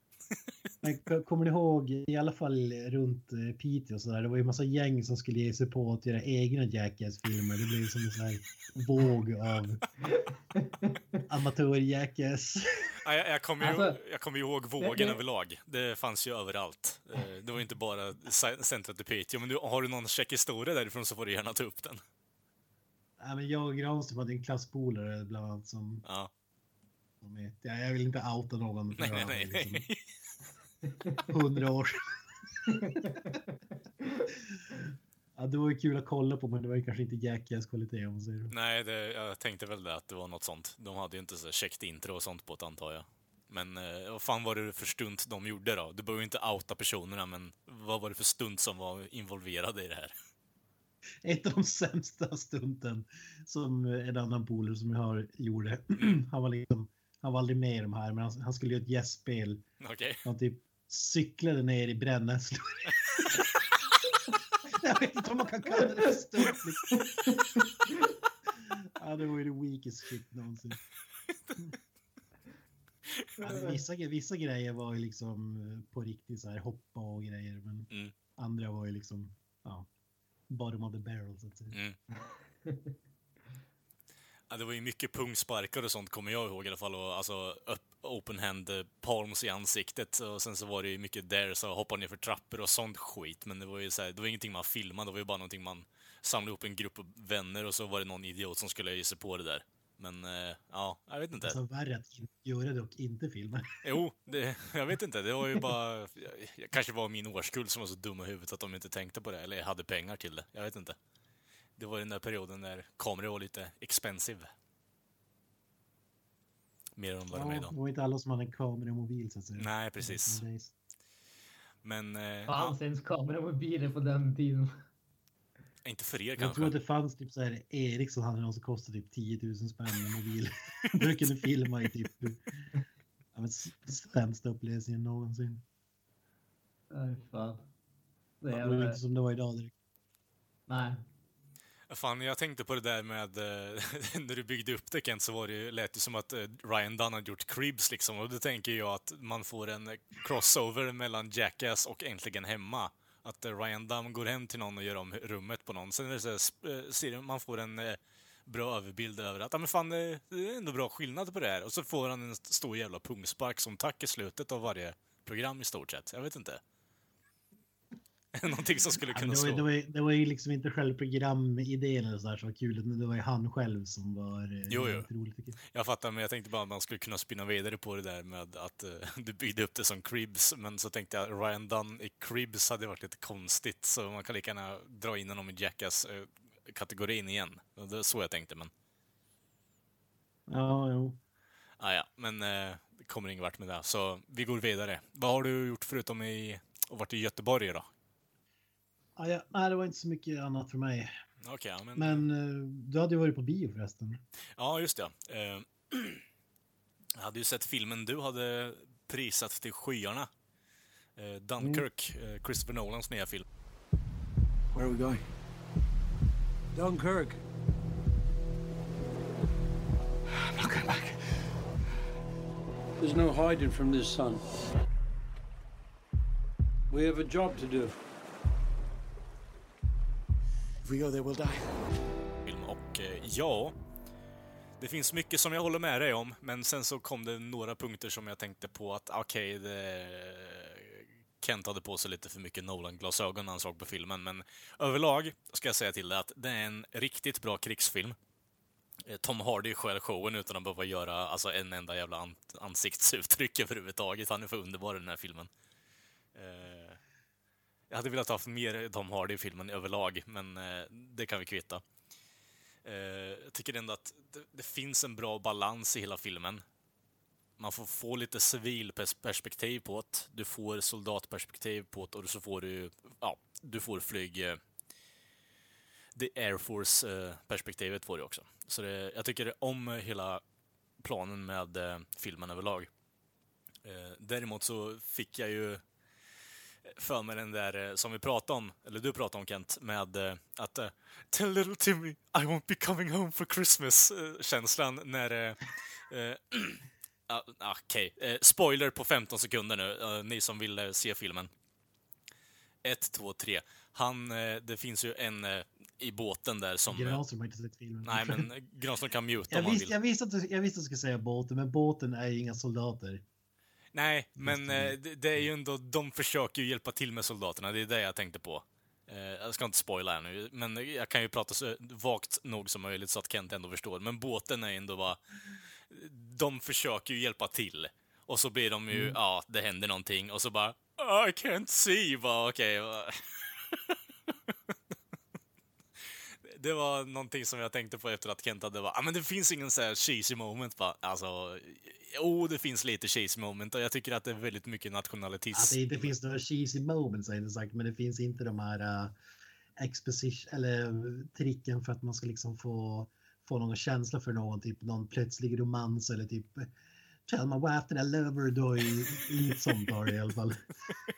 Men kommer ni ihåg, i alla fall runt eh, Piteå och sådär, det var ju en massa gäng som skulle ge sig på att göra egna Jackass-filmer. Det blev som en sån här våg av amatör-Jackass. Ja, jag, jag kommer ju, Alltså, jag kommer ju ihåg vågen det- överlag. Det fanns ju överallt. Eh, Det var inte bara ce- centret i Piteå. Men du, har du någon käck historia därifrån så får du gärna ta upp den. Ja, men jag och Granström hade en klasspolare bland annat som... Ja. som jag vill inte outa någon. för Nej, nej, är nej. liksom Hundra år. Ja, det var ju kul att kolla på, men det var ju kanske inte Jackass-kvalitet om man säger. Nej, det, jag tänkte väl det att det var något sånt. De hade ju inte så käckt intro och sånt på det antar jag. Men eh, vad fan var det för stunt de gjorde då? Du behöver ju inte outa personerna, men vad var det för stunt som var involverade i det här? ett av de sämsta stunten som en annan polare som jag har gjorde. *clears throat* Han var liksom, han var aldrig med i de här, men han, han skulle göra ett gästspel. Okej. Han typ cyklade ner i brännässlor. *laughs* jag vet inte om man kan kalla det för stunt. Liksom. ja, det var ju det weakest shit någonsin. Ja, vissa, vissa grejer var ju liksom eh, på riktigt så här hoppa och grejer, men Mm. andra var ju liksom ja, bottom of the barrel så att säga. Mm. Ja, det var ju mycket pungsparkar och sånt kommer jag ihåg i alla fall. Och, alltså open hand eh, palms i ansiktet. Och sen så var det ju mycket där, så hoppa ner för trappor och sånt skit. Men det var ju så här, det var ingenting man filmade, det var ju bara någonting man samlade ihop en grupp vänner och så var det någon idiot som skulle ge sig på det där. Men eh, ja, jag vet inte. Alltså värre att in- göra det och inte filma. *laughs* Jo, det, jag vet inte. Det var ju bara... Jag, kanske var min årskull som var så dumma i huvudet att de inte tänkte på det, eller hade pengar till det. Jag vet inte. Det var den där perioden när kameror var lite expensive. Mer än vad de är idag. det var inte alla som hade en kamera och mobil så att säga. Nej, precis. Men det. Eh, Fanns ens kameramobiler på den tiden? inte för er Jag tror kanske. att det fanns typ så här Ericsson hade någon som kostade typ 10 000 spänn med mobil. *laughs* du kunde filma i typ ja, men sämsta upplevelsen någonsin. Nej, fan. Det Det är var väl... inte som det var idag direkt. Nej. Fan, jag tänkte på det där med eh, *laughs* när du byggde upp det Kent, så var det ju, lät det som att eh, Ryan Dunn hade gjort Cribs liksom. Och då tänker jag att man får en eh, crossover mellan Jackass och Äntligen Hemma. Att Ryan Dunn går hem till någon och gör om rummet på någon. Sen är det så här, man får en bra överbild över att, ja men fan, det är ändå bra skillnad på det här. Och så får han en stor jävla pungspark som tack i slutet av varje program i stort sett. Jag vet inte. *laughs* Någonting som skulle Ja, kunna men det, var, slå. det, var, ju- det var ju liksom inte själva programidén eller så där som var kul, utan det var ju han själv som var eh, Jo, jo. rolig jag. Jag fattar, men jag tänkte bara att man skulle kunna spinna vidare på det där med att eh, *laughs* du byggde upp det som Cribs, men så tänkte jag Ryan Dunn i Cribs hade varit lite konstigt, så man kan lika gärna dra in honom i Jackass-kategorin igen. Och Det är så jag tänkte, men... Ja, jo. Ah, ja, men eh, det kommer ingen vart med det. Så vi går vidare. Vad har du gjort förutom i... och varit i Göteborg då? Ja, ja, nej, det var inte så mycket annat för mig. Ja, men... Men eh, du hade ju varit på bio förresten. Ja, just det. Eh, *clears throat* jag hade ju sett filmen du hade prisat till skyarna. Eh, Dunkirk, eh, Christopher Nolans nya film. Where are we going? Dunkirk. I'm not going back. There's no hiding from this, son. We have a job to do. We go die. Och eh, ja, det finns mycket som jag håller med dig om, men sen så kom det några punkter som jag tänkte på att okej, det... Kent hade på sig lite för mycket Nolan-glasögon när han såg på filmen, men överlag ska jag säga till dig att det är en riktigt bra krigsfilm. Eh, Tom Hardy skär showen utan att behöva göra alltså, en enda jävla an ansiktsuttryck *laughs* överhuvudtaget. Han är för underbar i den här filmen. Eh, jag hade velat ha haft mer Tom Hardy i filmen överlag, men eh, det kan vi kvitta. Eh, jag tycker ändå att det, det finns en bra balans i hela filmen. Man får få lite civilperspektiv på det. Du får soldatperspektiv på det och så får du, ja, du får flyg... Eh, the Air Force-perspektivet eh, får du också. Så det, jag tycker om hela planen med eh, filmen överlag. Eh, däremot så fick jag ju för mig den där eh, som vi pratade om, eller du pratade om Kent, med eh, att eh, Tell little Timmy I won't be coming home for Christmas eh, känslan när *clears throat* ah, Okej, eh, spoiler på 15 sekunder nu, ni som vill se filmen. 1, 2, 3. Han, det finns ju en i båten där som... Granström har inte sett filmen. Nej, men *laughs* Granström kan muta om jag, han visste, vill. jag, visste att du, jag visste att du skulle säga båten, men båten är ju inga soldater. Nej, men det. eh, det, det är ju ändå, de försöker ju hjälpa till med soldaterna, det är det jag tänkte på. Eh, jag ska inte spoila här nu, men jag kan ju prata så vagt nog som möjligt så att Kent ändå förstår. Men båten är ändå bara... De försöker ju hjälpa till. Och så blir de ju, ja, det händer någonting och så bara "Oh, I can't see, bara okej. va." *laughs* Det var någonting som jag tänkte på efter att Kent hade bara, ah, men det finns ingen så här cheesy moment va? Alltså, jo, det finns lite cheesy moment och jag tycker att det är väldigt mycket Att nationalitism. det inte finns några cheesy moments jag inte sagt, men det finns inte de här... Uh, exposition eller tricken för att man ska liksom få få någon känsla för någon, typ någon plötslig romans eller typ wife that I love her, då är inget sånt har det i alla fall.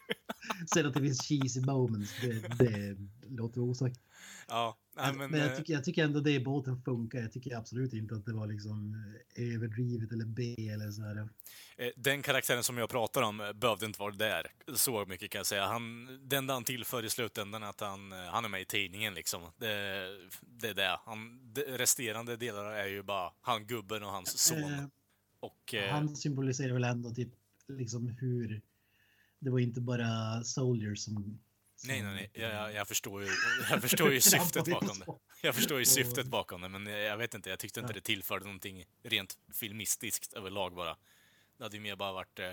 *laughs* Sen att det finns cheesy moments, det, det låter osagt. Ja, nej, men... Men jag eh, tycker, jag tycker ändå det i båten funkar. Jag tycker absolut inte att det var liksom eh, överdrivet eller B eller så här. Eh, Den karaktären som jag pratar om eh, behövde inte vara där. Så mycket kan jag säga. Han, det enda han tillför i slutändan är att han, han är med i tidningen liksom. Det, det är det. Han, de resterande delar är ju bara han gubben och hans son. Eh, Och, Han symboliserar väl ändå typ liksom hur det var inte bara soldiers som... nej, nej, nej. Jag, jag, förstår ju, *laughs* jag förstår ju syftet bakom det. Jag förstår ju syftet bakom det, men jag vet inte. Jag tyckte inte det tillförde någonting rent filmistiskt överlag bara. Det hade ju mer bara varit... eh,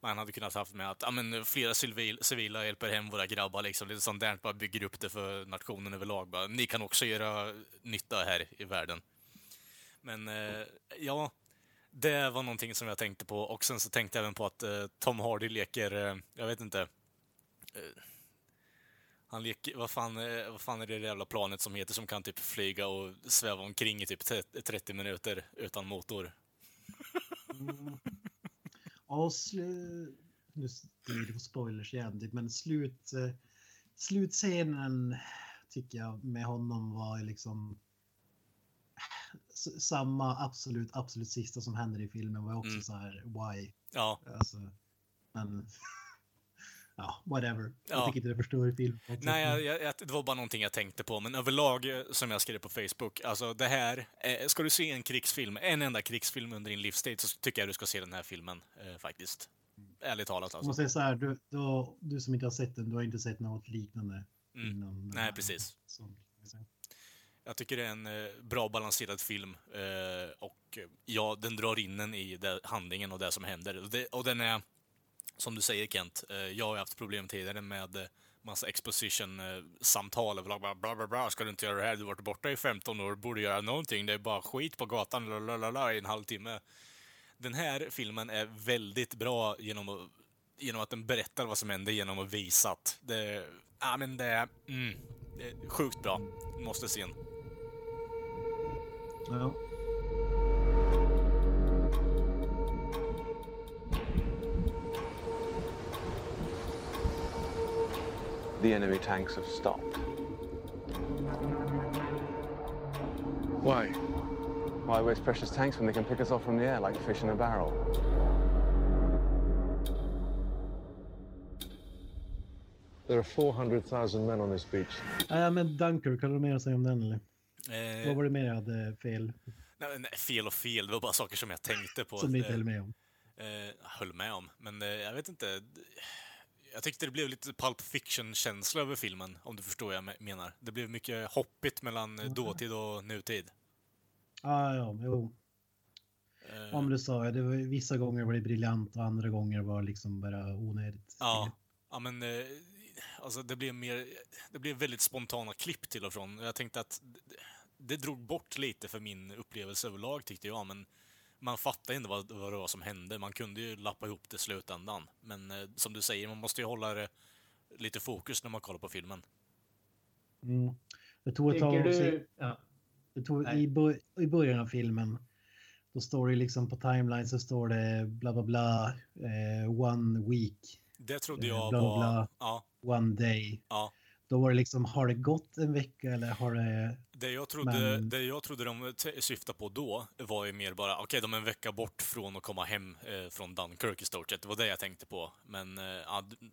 Man hade kunnat haft med att ja, men, flera civil, civila hjälper hem våra grabbar, liksom. lite sånt där, bara bygger upp det för nationen överlag. Bara, Ni kan också göra nytta här i världen. Men eh, ja, det var någonting som jag tänkte på. Och sen så tänkte jag även på att eh, Tom Hardy leker, eh, jag vet inte, eh, han leker, vad fan, eh, vad fan är det jävla planet som heter som kan typ flyga och sväva omkring i typ 30 minuter utan motor? Ja, slu... Nu blir det på spoilers igen, men slut... eh, Slutscenen tycker jag med honom var liksom samma absolut, absolut sista som händer i filmen var också Mm. så här why. Ja, Alltså, men *laughs* ja, whatever. Ja. Jag tycker inte det förstör film. på något nej, jag, jag, det var bara någonting jag tänkte på. Men överlag, eh, som jag skrev på Facebook, alltså det här, eh, ska du se en krigsfilm, en enda krigsfilm under din livstid, så tycker jag du ska se den här filmen, eh, faktiskt. Ärligt talat Jag alltså. måste säga så här, du, du, du som inte har sett den, du har inte sett något liknande Mm. innan. Nej, precis. som- Jag tycker det är en eh, bra balanserad film eh, och ja, den drar in en i det, handlingen och det som händer. Och, det, och den är, som du säger Kent, eh, jag har ju haft problem tidigare med eh, massa exposition-samtal eh, och bla, bla, bla, bla, bla. Ska du inte göra det här? Du har varit borta i 15 år, borde göra någonting. Det är bara skit på gatan lalalala, i en halvtimme. Den här filmen är väldigt bra genom, att- genom att den berättar vad som händer genom att visa att det, ja, men det, är, mm, det är sjukt bra. Måste se den. Ja. The enemy tanks have stopped. Why? Why waste precious tanks when they can pick us off from the air like fish in a barrel? There are 400,000 men on this beach. Nej, men Dunkirk, hade du mer att säga om den eller? Eh, Vad var det mer jag hade fel? nej, nej, fel och fel, det var bara saker som jag tänkte på. Som du inte Eh, höll med om? eh, höll med om. Men eh, jag vet inte. Jag tyckte det blev lite Pulp Fiction-känsla över filmen, om du förstår vad jag me- menar. Det blev mycket hoppigt mellan dåtid och nutid. Ah, ja, jo. Eh, Om du sa det, var, vissa gånger var det briljant och andra gånger var det liksom bara onödigt. Ja, ja men eh, alltså det blev mer, det blev väldigt spontana klipp till och från. Jag tänkte att det, det drog bort lite för min upplevelse överlag tyckte jag, men man fattade inte vad, vad det var som hände. Man kunde ju lappa ihop det i slutändan. Men eh, som du säger, man måste ju hålla det lite fokus när man kollar på filmen. Mm. Det tog ett tag se- du... Ja. Det tog, Nej. i, bör, I början av filmen, då står det liksom på timeline så står det bla bla bla, eh, one week, Det trodde Eh, jag bla, var... bla. Ja, one day. ja. Då var det liksom, har det gått en vecka eller har det... Det jag trodde, Men- det jag trodde de syftade på då var ju mer bara, okej, de är en vecka bort från att komma hem eh, från Dunkirk i stort sett. Det var det jag tänkte på. Men eh,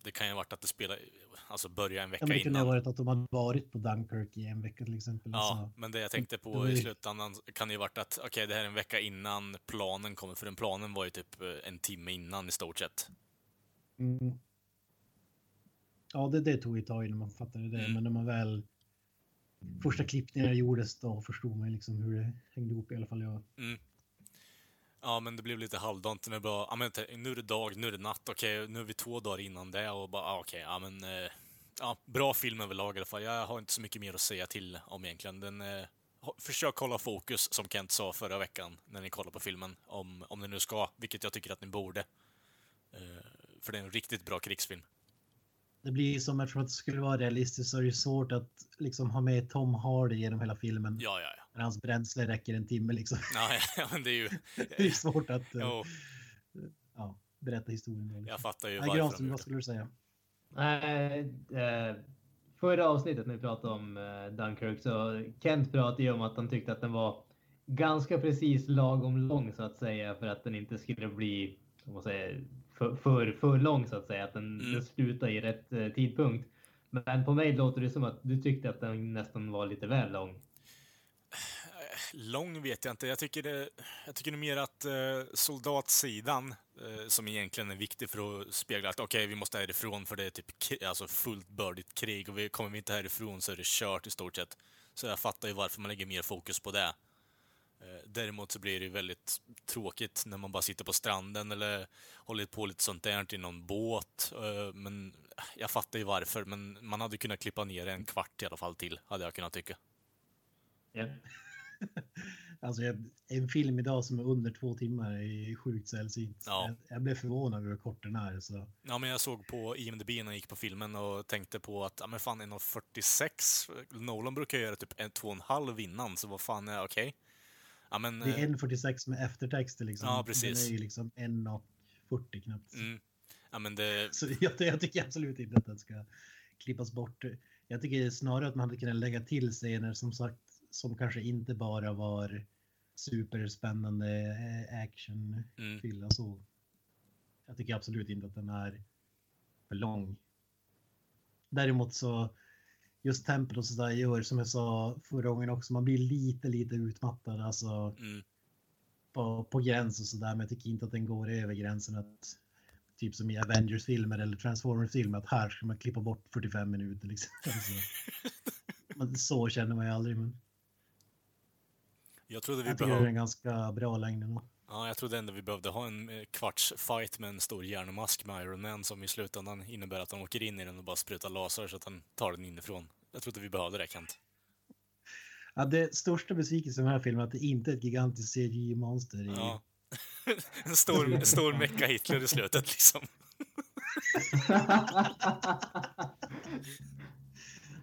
det kan ju ha varit att det spelar, alltså börja en vecka men det kunde ha innan. varit att de hade varit på Dunkirk i en vecka till exempel. Ja, Så, men det jag tänkte det på var i slutändan kan ju ha varit att, okej, det här är en vecka innan planen kommer, för den planen var ju typ eh, en timme innan i stort sett. mm. Ja, det, det tog ett tag innan man fattade det, Mm. men när man väl... Första klippningarna gjordes då förstod man liksom hur det hängde ihop i alla fall. Jag. Mm. Ja, men det blev lite halvdant. bara, ja, men, nu är det dag, nu är det natt, okej, nu är vi två dagar innan det och bara, ja, okej, ja men... Eh, ja, bra film överlag i alla fall. Jag har inte så mycket mer att säga till om egentligen. Den, eh, försök hålla fokus, som Kent sa förra veckan, när ni kollar på filmen. Om, om ni nu ska, vilket jag tycker att ni borde. Eh, för det är en riktigt bra krigsfilm. Det blir som eftersom att det skulle vara realistiskt så är det svårt att liksom ha med Tom Hardy genom hela filmen. Ja, ja, ja. När hans bränsle räcker en timme liksom. Ja, ja men det är ju... *laughs* Det är svårt att eh, ja, berätta historien. Liksom. jag fattar ju Nej, varför Granström, vad skulle du säga? Nej, eh, förra avsnittet när vi pratade om eh, Dunkirk så Kent pratade ju om att han tyckte att den var ganska precis lagom lång så att säga för att den inte skulle bli som man säger, för, för, för lång så att säga. Att den, Mm. den slutar i rätt eh, tidpunkt. Men på mig låter det som att du tyckte att den nästan var lite väl lång. Lång vet jag inte. Jag tycker det, jag tycker det mer att eh, soldatsidan, eh, som egentligen är viktig för att spegla att okej, vi måste härifrån för det är typ alltså fullt bördigt krig och vi, kommer vi inte härifrån så är det kört i stort sett. Så jag fattar ju varför man lägger mer fokus på det. Eh, däremot så blir det ju väldigt tråkigt när man bara sitter på stranden eller håller på lite sånt där i någon båt. Eh, men jag fattar ju varför, men man hade kunnat klippa ner en kvart i alla fall till, hade jag kunnat tycka. Ja. *laughs* Alltså en film idag som är under två timmar är sjukt sällsynt. Ja. Jag, blev förvånad över hur kort den är. Så. Ja, men jag såg på IMDB när jag gick på filmen och tänkte på att, ja men fan 1.46, Nolan brukar göra typ en, två och en halv innan, så vad fan är okej? Ja men, Det är eh, 1.46 med eftertexter liksom. Ja, precis. Den är ju liksom 1.40 knappt. mm, ja men det, Så jag, jag tycker absolut inte att den ska klippas bort. Jag tycker snarare att man hade kunnat lägga till scener som sagt som kanske inte bara var superspännande eh, action mm, så. Jag tycker absolut inte att den är för lång. Däremot så just tempot och sådär gör som jag sa förra gången också, man blir lite, lite utmattad alltså mm, på, på gräns och sådär, men jag tycker inte att den går över gränsen att typ som i Avengers-filmer eller Transformers-filmer, att här ska man klippa bort 45 minuter liksom. *laughs* Alltså, men så känner man ju aldrig, men jag trodde vi jag tycker det är en behövde, ganska bra längd ändå. ja jag trodde ändå vi behövde ha en eh, kvarts fight med en stor järnmask med Iron Man som i slutändan innebär att han åker in i den och bara sprutar laser så att han tar den inifrån. Jag trodde vi behövde det, Kent. Ja, det största besvikelsen med den här filmen är att det inte är ett gigantiskt CGI-monster i, Ja. *laughs* en stor, en stor mecka Hitler i slutet liksom. *laughs*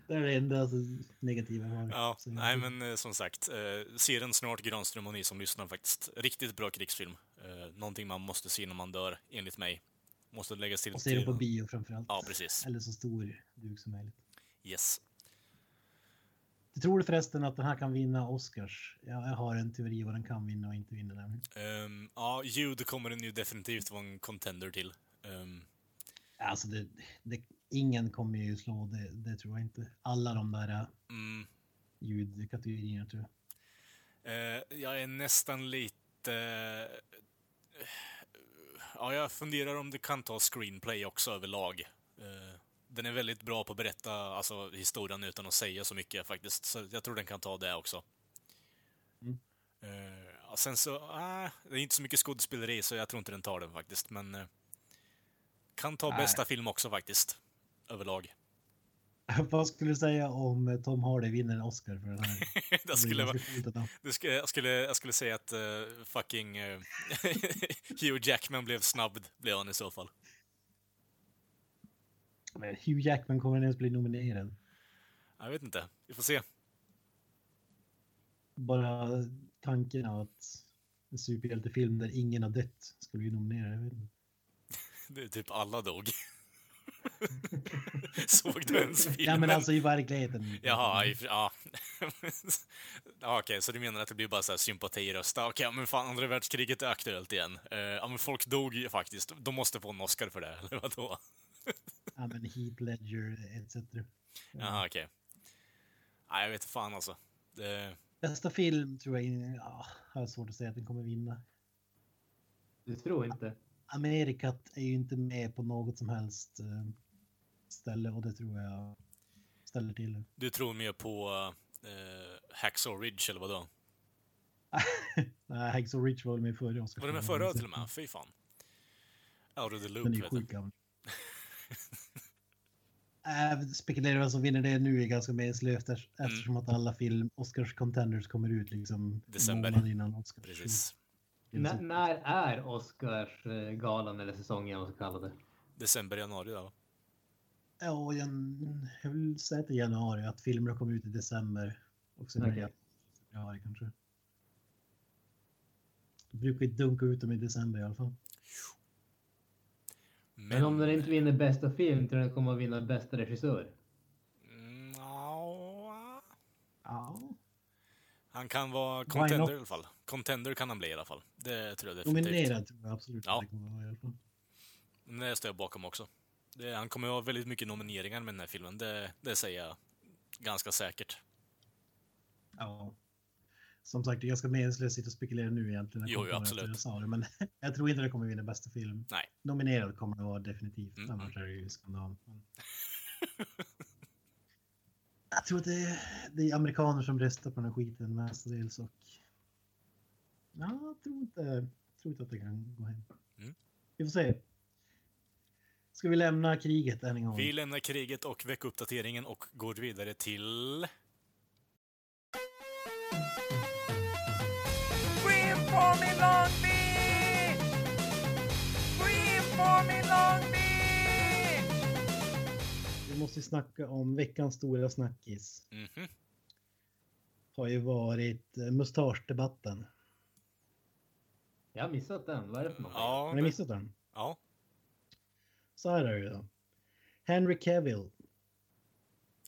Det är det enda alltså, negativa jag har. Ja, Så- nej men eh, som sagt, eh, se den snart Granström och ni som lyssnar faktiskt. Riktigt bra krigsfilm. Eh, någonting man måste se när man dör, enligt mig. Måste läggas till. Och se den på bio framförallt. Ja, precis. Eller så stor duk som möjligt. Yes. Du tror du förresten att den här kan vinna Oscars? Ja, jag har en teori vad den kan vinna och inte vinna. Um, ja, ljud kommer den ju definitivt vara en contender till. Ehm, Alltså, det, det, ingen kommer ju slå det, det tror jag inte. Alla de där äh, mm, ljudkategorierna tror jag. eh, jag är nästan lite... eh, ja, jag funderar om det kan ta screenplay också överlag. Eh, den är väldigt bra på att berätta alltså, historien utan att säga så mycket faktiskt. Så jag tror den kan ta det också. Mm. Ja, sen så, äh, det är inte så mycket skådespeleri så jag tror inte den tar den faktiskt. Men eh, kan ta Nej. bästa film också faktiskt. Överlag. *laughs* Vad skulle du säga om Tom Hardy vinner en Oscar för den här? *laughs* det skulle vara, det skulle, jag, skulle, jag skulle säga att eh, fucking *laughs* Hugh Jackman blev snabbd, blev han i så fall. Men Hugh Jackman kommer ens bli nominerad. Jag vet inte, vi får se. Bara tanken att en superhjältefilm där ingen har dött skulle bli nominerad. Jag vet inte. *laughs* Det är typ alla dog. *laughs* Såg du ens filmen? Ja men alltså i verkligheten. Jaha, i, ja. *laughs* ja Okej, så du menar att det blir bara så här sympatirösta? Okej, men fan andra världskriget är aktuellt igen. Eh, ja men folk dog ju faktiskt. De måste få en Oscar för det, eller vadå? Ja men Heath Ledger etc. Jaha, okej. Nej, jag vet fan alltså. Det, Bästa film tror jag, ja, har jag svårt att säga att den kommer vinna. Du tror inte? Amerikat är ju inte med på något som helst eh, ställe och det tror jag ställer till du tror mer på uh, Hacksaw Ridge, eller vadå? *laughs* Nej, Hacksaw Ridge var med förra Oscar. Var det med förra till och med? Fy fan. Out of the loop, Den är ju sjukt gammal. Äh, spekulerar vem som vinner det nu är ganska meningslöst eft- eftersom att alla film Oscars contenders kommer ut liksom December. innan Oscars. Precis. N- när är Oscarsgalan eller säsongen vad ska kalla det? December, januari va? Ja, jag, jag vill säga till januari att filmerna kommer ut i december. Och sen okay. januari kanske. Då brukar vi dunka ut dem i december i alla fall. Men om den inte vinner bästa film tror jag den kommer att vinna bästa regissör. Ja. Ja. Han kan vara contender i alla fall. Contender kan han bli i alla fall. Det tror jag definitivt. Nominerad tror jag absolut Ja. kommer vara i alla fall. Det står jag bakom också. Det, han kommer att ha väldigt mycket nomineringar med den här filmen. Det, det säger jag ganska säkert. Ja. Som sagt, det är ganska meningslöst att sitta och spekulera nu egentligen. Jo, jo, absolut. Jag sa det, men *laughs* jag tror inte det kommer vinna bästa film. Nej. Nominerad kommer det vara definitivt. Mm, Annars är det ju skandal. Men... *laughs* jag tror att det är, det är amerikaner som röstar på den här skiten mestadels och... Ja, jag tror inte, jag tror inte att det kan gå hem. Mm. Vi får se. Ska vi lämna kriget än en gång? Vi lämnar kriget och veckuppdateringen och går vidare till... for me, Long Beach! Scream for me, Long Beach! Vi måste snacka om veckans stora snackis. Mhm. Har ju varit eh, mustaschdebatten. Jag har missat den. Vad är det för någonting? Ja, Har ni missat den? ja. Så här är det då. Henry Cavill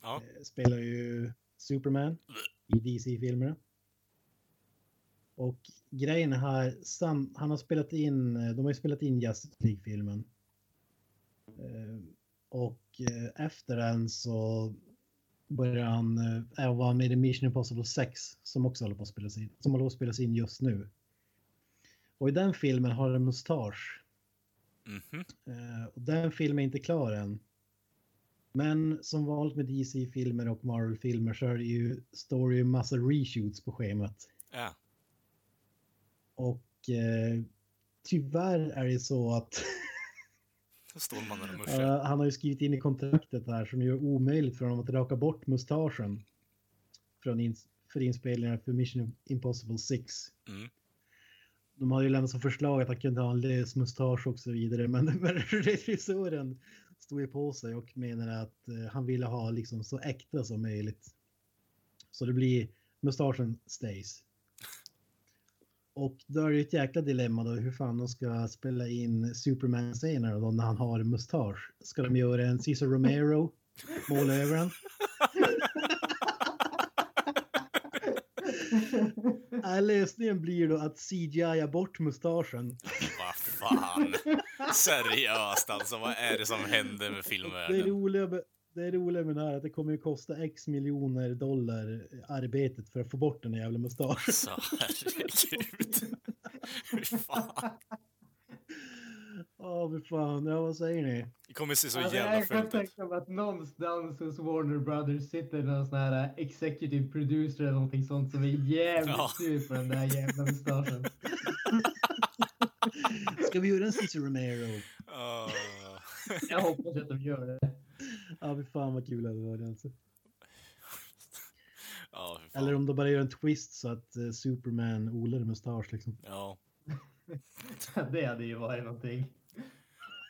ja. eh, spelar ju Superman i DC-filmerna. Och grejen är här, sam, han har spelat in, eh, de har ju spelat in Justice League-filmen. Eh, Och eh, efter den så börjar han äh, vara med i Mission Impossible 6 som också håller på att spelas in, som håller på att spelas in just nu. Och i den filmen har han mustasch. Eh, och den filmen är inte klar än. Men som vanligt med DC-filmer och Marvel-filmer så är det ju, står det ju massa reshoots på schemat. Ja. Och eh, tyvärr är det så att *laughs* eh, han har ju skrivit in i kontraktet här som gör omöjligt för honom att raka bort mustaschen. Från ins- för inspelningar för Mission Impossible 6. Mm. De hade ju lämnat som förslag att han kunde ha en lös mustasch och så vidare. Men, *laughs* men regissören stod ju på sig och menade att eh, han ville ha liksom så äkta som möjligt. Så det blir mustaschen stays. Och då är det ett jäkla dilemma då hur fan de ska spela in Superman-scener då när han har en mustasch. Ska de göra en Cesar Romero, måla över den? Nej, *laughs* lösningen blir då att CGI bort mustaschen. Vad fan. Seriöst alltså, vad är det som händer med Det filmvärlden? roliga, med, det roliga med det här är att det kommer ju kosta x miljoner dollar arbetet för att få bort den här jävla mustaschen. Så herregud. Fy fan. Ja, för fan. Ja, vad säger ni? Det kommer se så Alltså, jävla jag kan fult ut. tänka mig att någonstans hos Warner Brothers sitter någon sån här executive producer eller någonting sånt som är jävligt Ja. sur på den där jävla mustaschen. Ska vi göra en Cesar Romero? Ah. Jag hoppas att de gör det. Ja, för fan vad kul det hade varit alltså. Ja, fy. Eller om de bara gör en twist så att eh, Superman odlar en mustasch liksom. Ja. *laughs* Det hade ju varit någonting.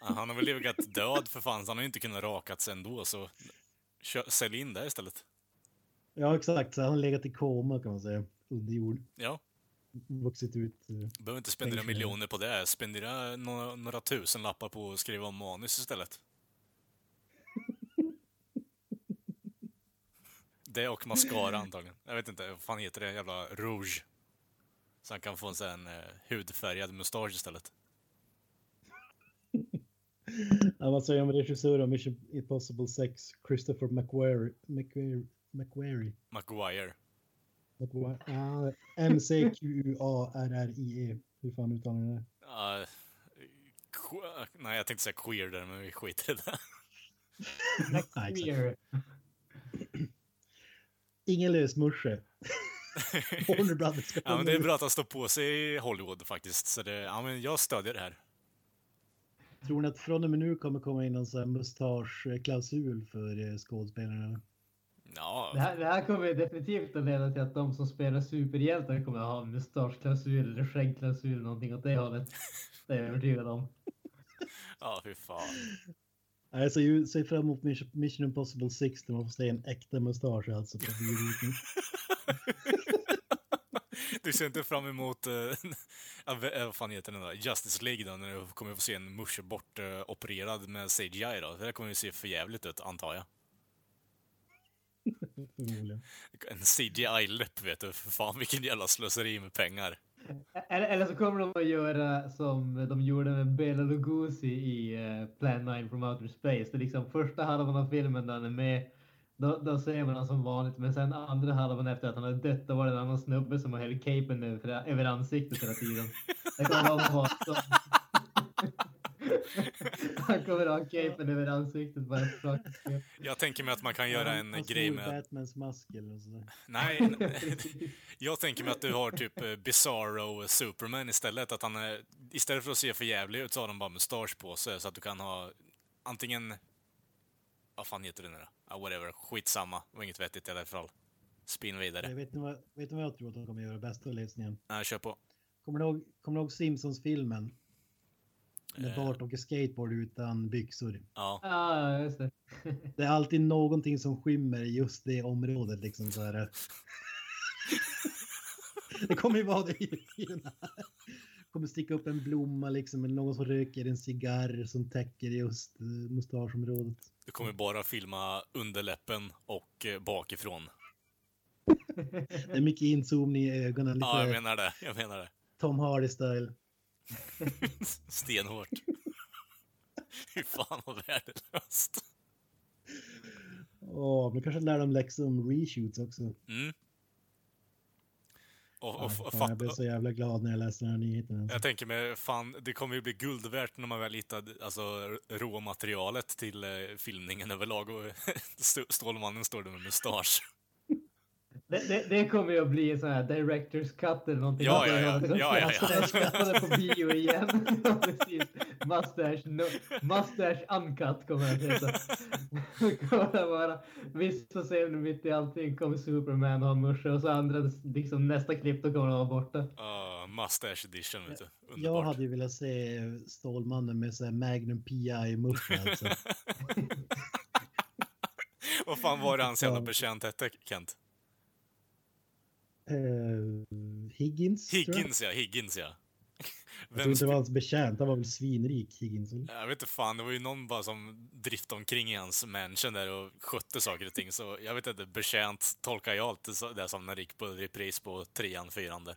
Ja, Han har väl legat död för fan, så han har ju inte kunnat rakat ändå, så kö- sälj in det istället. Ja, exakt. Så han har legat i koma kan man säga. Under jord. Ja, Vuxit ut. eh. behöver inte spendera miljoner på det. Spendera några, några tusen lappar på att skriva om manus istället. Det och mascara antagligen. Jag vet inte, vad fan heter det? Jävla rouge. Så han kan få en sån eh, hudfärgad mustasch istället. *laughs* Ja, vad säger jag om regissör av Mission Impossible 6? Christopher McQuarrie. McQuarrie. McQuarrie. McQuarrie. Ja, M-C-Q-U-A-R-R-I-E. Hur fan uttalar ni det? Ja, que- nej, jag tänkte säga queer där, men vi skiter i det. *laughs* Nej, *laughs* Ingen lösmusche. *laughs* Warner Brothers Ja, men det är bra att han står på sig i Hollywood faktiskt. Så det, ja, men jag stödjer det här. Tror ni att från och med nu kommer komma in någon sån här mustaschklausul för eh, skådespelarna? Det Ja, här, det här kommer definitivt att leda till att de som spelar superhjältar kommer att ha en mustaschklausul eller skäggklausul, någonting åt det hållet. Det är jag övertygad om. *laughs* ja fy fan. Jag ser, ju- ser fram emot Mission- Impossible 6 där man får se en äkta mustasch alltså på bioduken. *laughs* Du ser inte fram emot, *laughs* uh, vad fan heter den då? Justice League då, när du kommer få se en musche bort uh, opererad med CGI då. Det där kommer ju se för jävligt ut, antar jag. *laughs* En CGI-läpp vet du, för fan vilken jävla slöseri med pengar. Eh, eller, eller så kommer de att göra som de gjorde med Bela Lugosi i eh, Plan 9 from Outer Space. Det är liksom första halvan av filmen där han är med, då, då ser man honom som vanligt. Men sen andra halvan efter att han har dött, då var det en annan snubbe som har hela capen över, över ansiktet hela tiden. Det kommer att vara. *laughs* Han kommer att ha capen över ansiktet bara för. Jag tänker mig att man kan göra en grej med... Batmans mask eller sådär. Nej, *laughs* *laughs* jag tänker mig att du har typ eh, Bizarro Superman istället. Att han är, istället för att se för jävlig ut så har de bara mustasch på sig så att du kan ha antingen... Vad fan heter det nu då? Ah, whatever, skitsamma. Det var inget vettigt i alla fall. Spinn vidare. Jag vet ni vad, vet ni vad jag tror att de kommer göra bästa lösningen? Nej, kör på. Kommer ni ihåg, kommer ni ihåg Simpsons-filmen? När. Bart åker skateboard utan byxor. Ja. Ja, just det. *laughs* Det är alltid någonting som skymmer just det området liksom så här. Det kommer ju vara det i, den här. Kommer sticka upp en blomma liksom, eller någon som röker en cigarr som täcker just eh, mustaschområdet. Du kommer bara filma underläppen och eh, bakifrån. Det är mycket inzoomning i ögonen, lite Ja, jag menar det. Jag menar det. Tom Hardy-style. *laughs* Stenhårt. *laughs* Fy fan vad värdelöst. Åh, men kanske lär dem läxa om reshoots också. Mm. Och, och, och, fan, jag blev så jävla glad när jag läste den här nyheten. Alltså. jag tänker mig, fan, det kommer ju bli guld värt när man väl hittar alltså, råmaterialet till eh, filmningen överlag och *laughs* St- Stålmannen står där med mustasch. Det, det, det kommer ju att bli en sån här director's cut eller någonting. Ja, ja, ja. Att de Ja, ja, ja. Mustache-cuttade på bio igen. *laughs* Ja, Precis. Mustache, no, mustache uncut kommer det att heta. *laughs* Det kommer vara vissa scener mitt i allting kommer Superman ha en musche och så andra, liksom nästa klipp då kommer de vara borta. Uh, mustache edition, vet du. Jag Underbart. hade ju velat se Stålmannen med så här Magnum PI-musche alltså. *laughs* Vad fan var det hans jävla Ja. betjänt hette, Kent? Eh, Higgins? Higgins, ja. Higgins, ja. Jag tror inte det var hans betjänt, han var väl svinrik Higgins. Jag vet inte fan, det var ju någon bara som driftade omkring i hans mansion där och skötte saker och ting. Så jag vet inte, betjänt tolkar jag alltid det som när det gick på repris på trean, fyran där.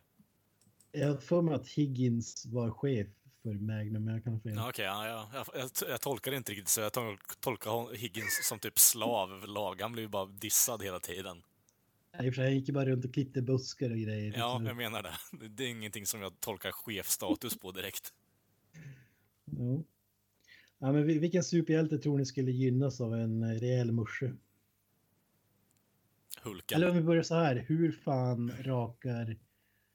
Jag har för mig att Higgins var chef för Magnum, men jag kan ha fel. Okej, ja, ja. Jag, jag, jag tolkar det inte riktigt så. Jag tol- tolkar Higgins som typ slav överlag. Han blev ju bara dissad hela tiden. I och för sig, han gick ju bara runt och klippte buskar och grejer. Ja, liksom. jag menar det. Det- är ingenting som jag tolkar chefstatus på direkt. Ja. Ja, men vi- vilken superhjälte tror ni skulle gynnas av en eh, rejäl musche? Hulken. Eller om vi börjar så här, hur fan rakar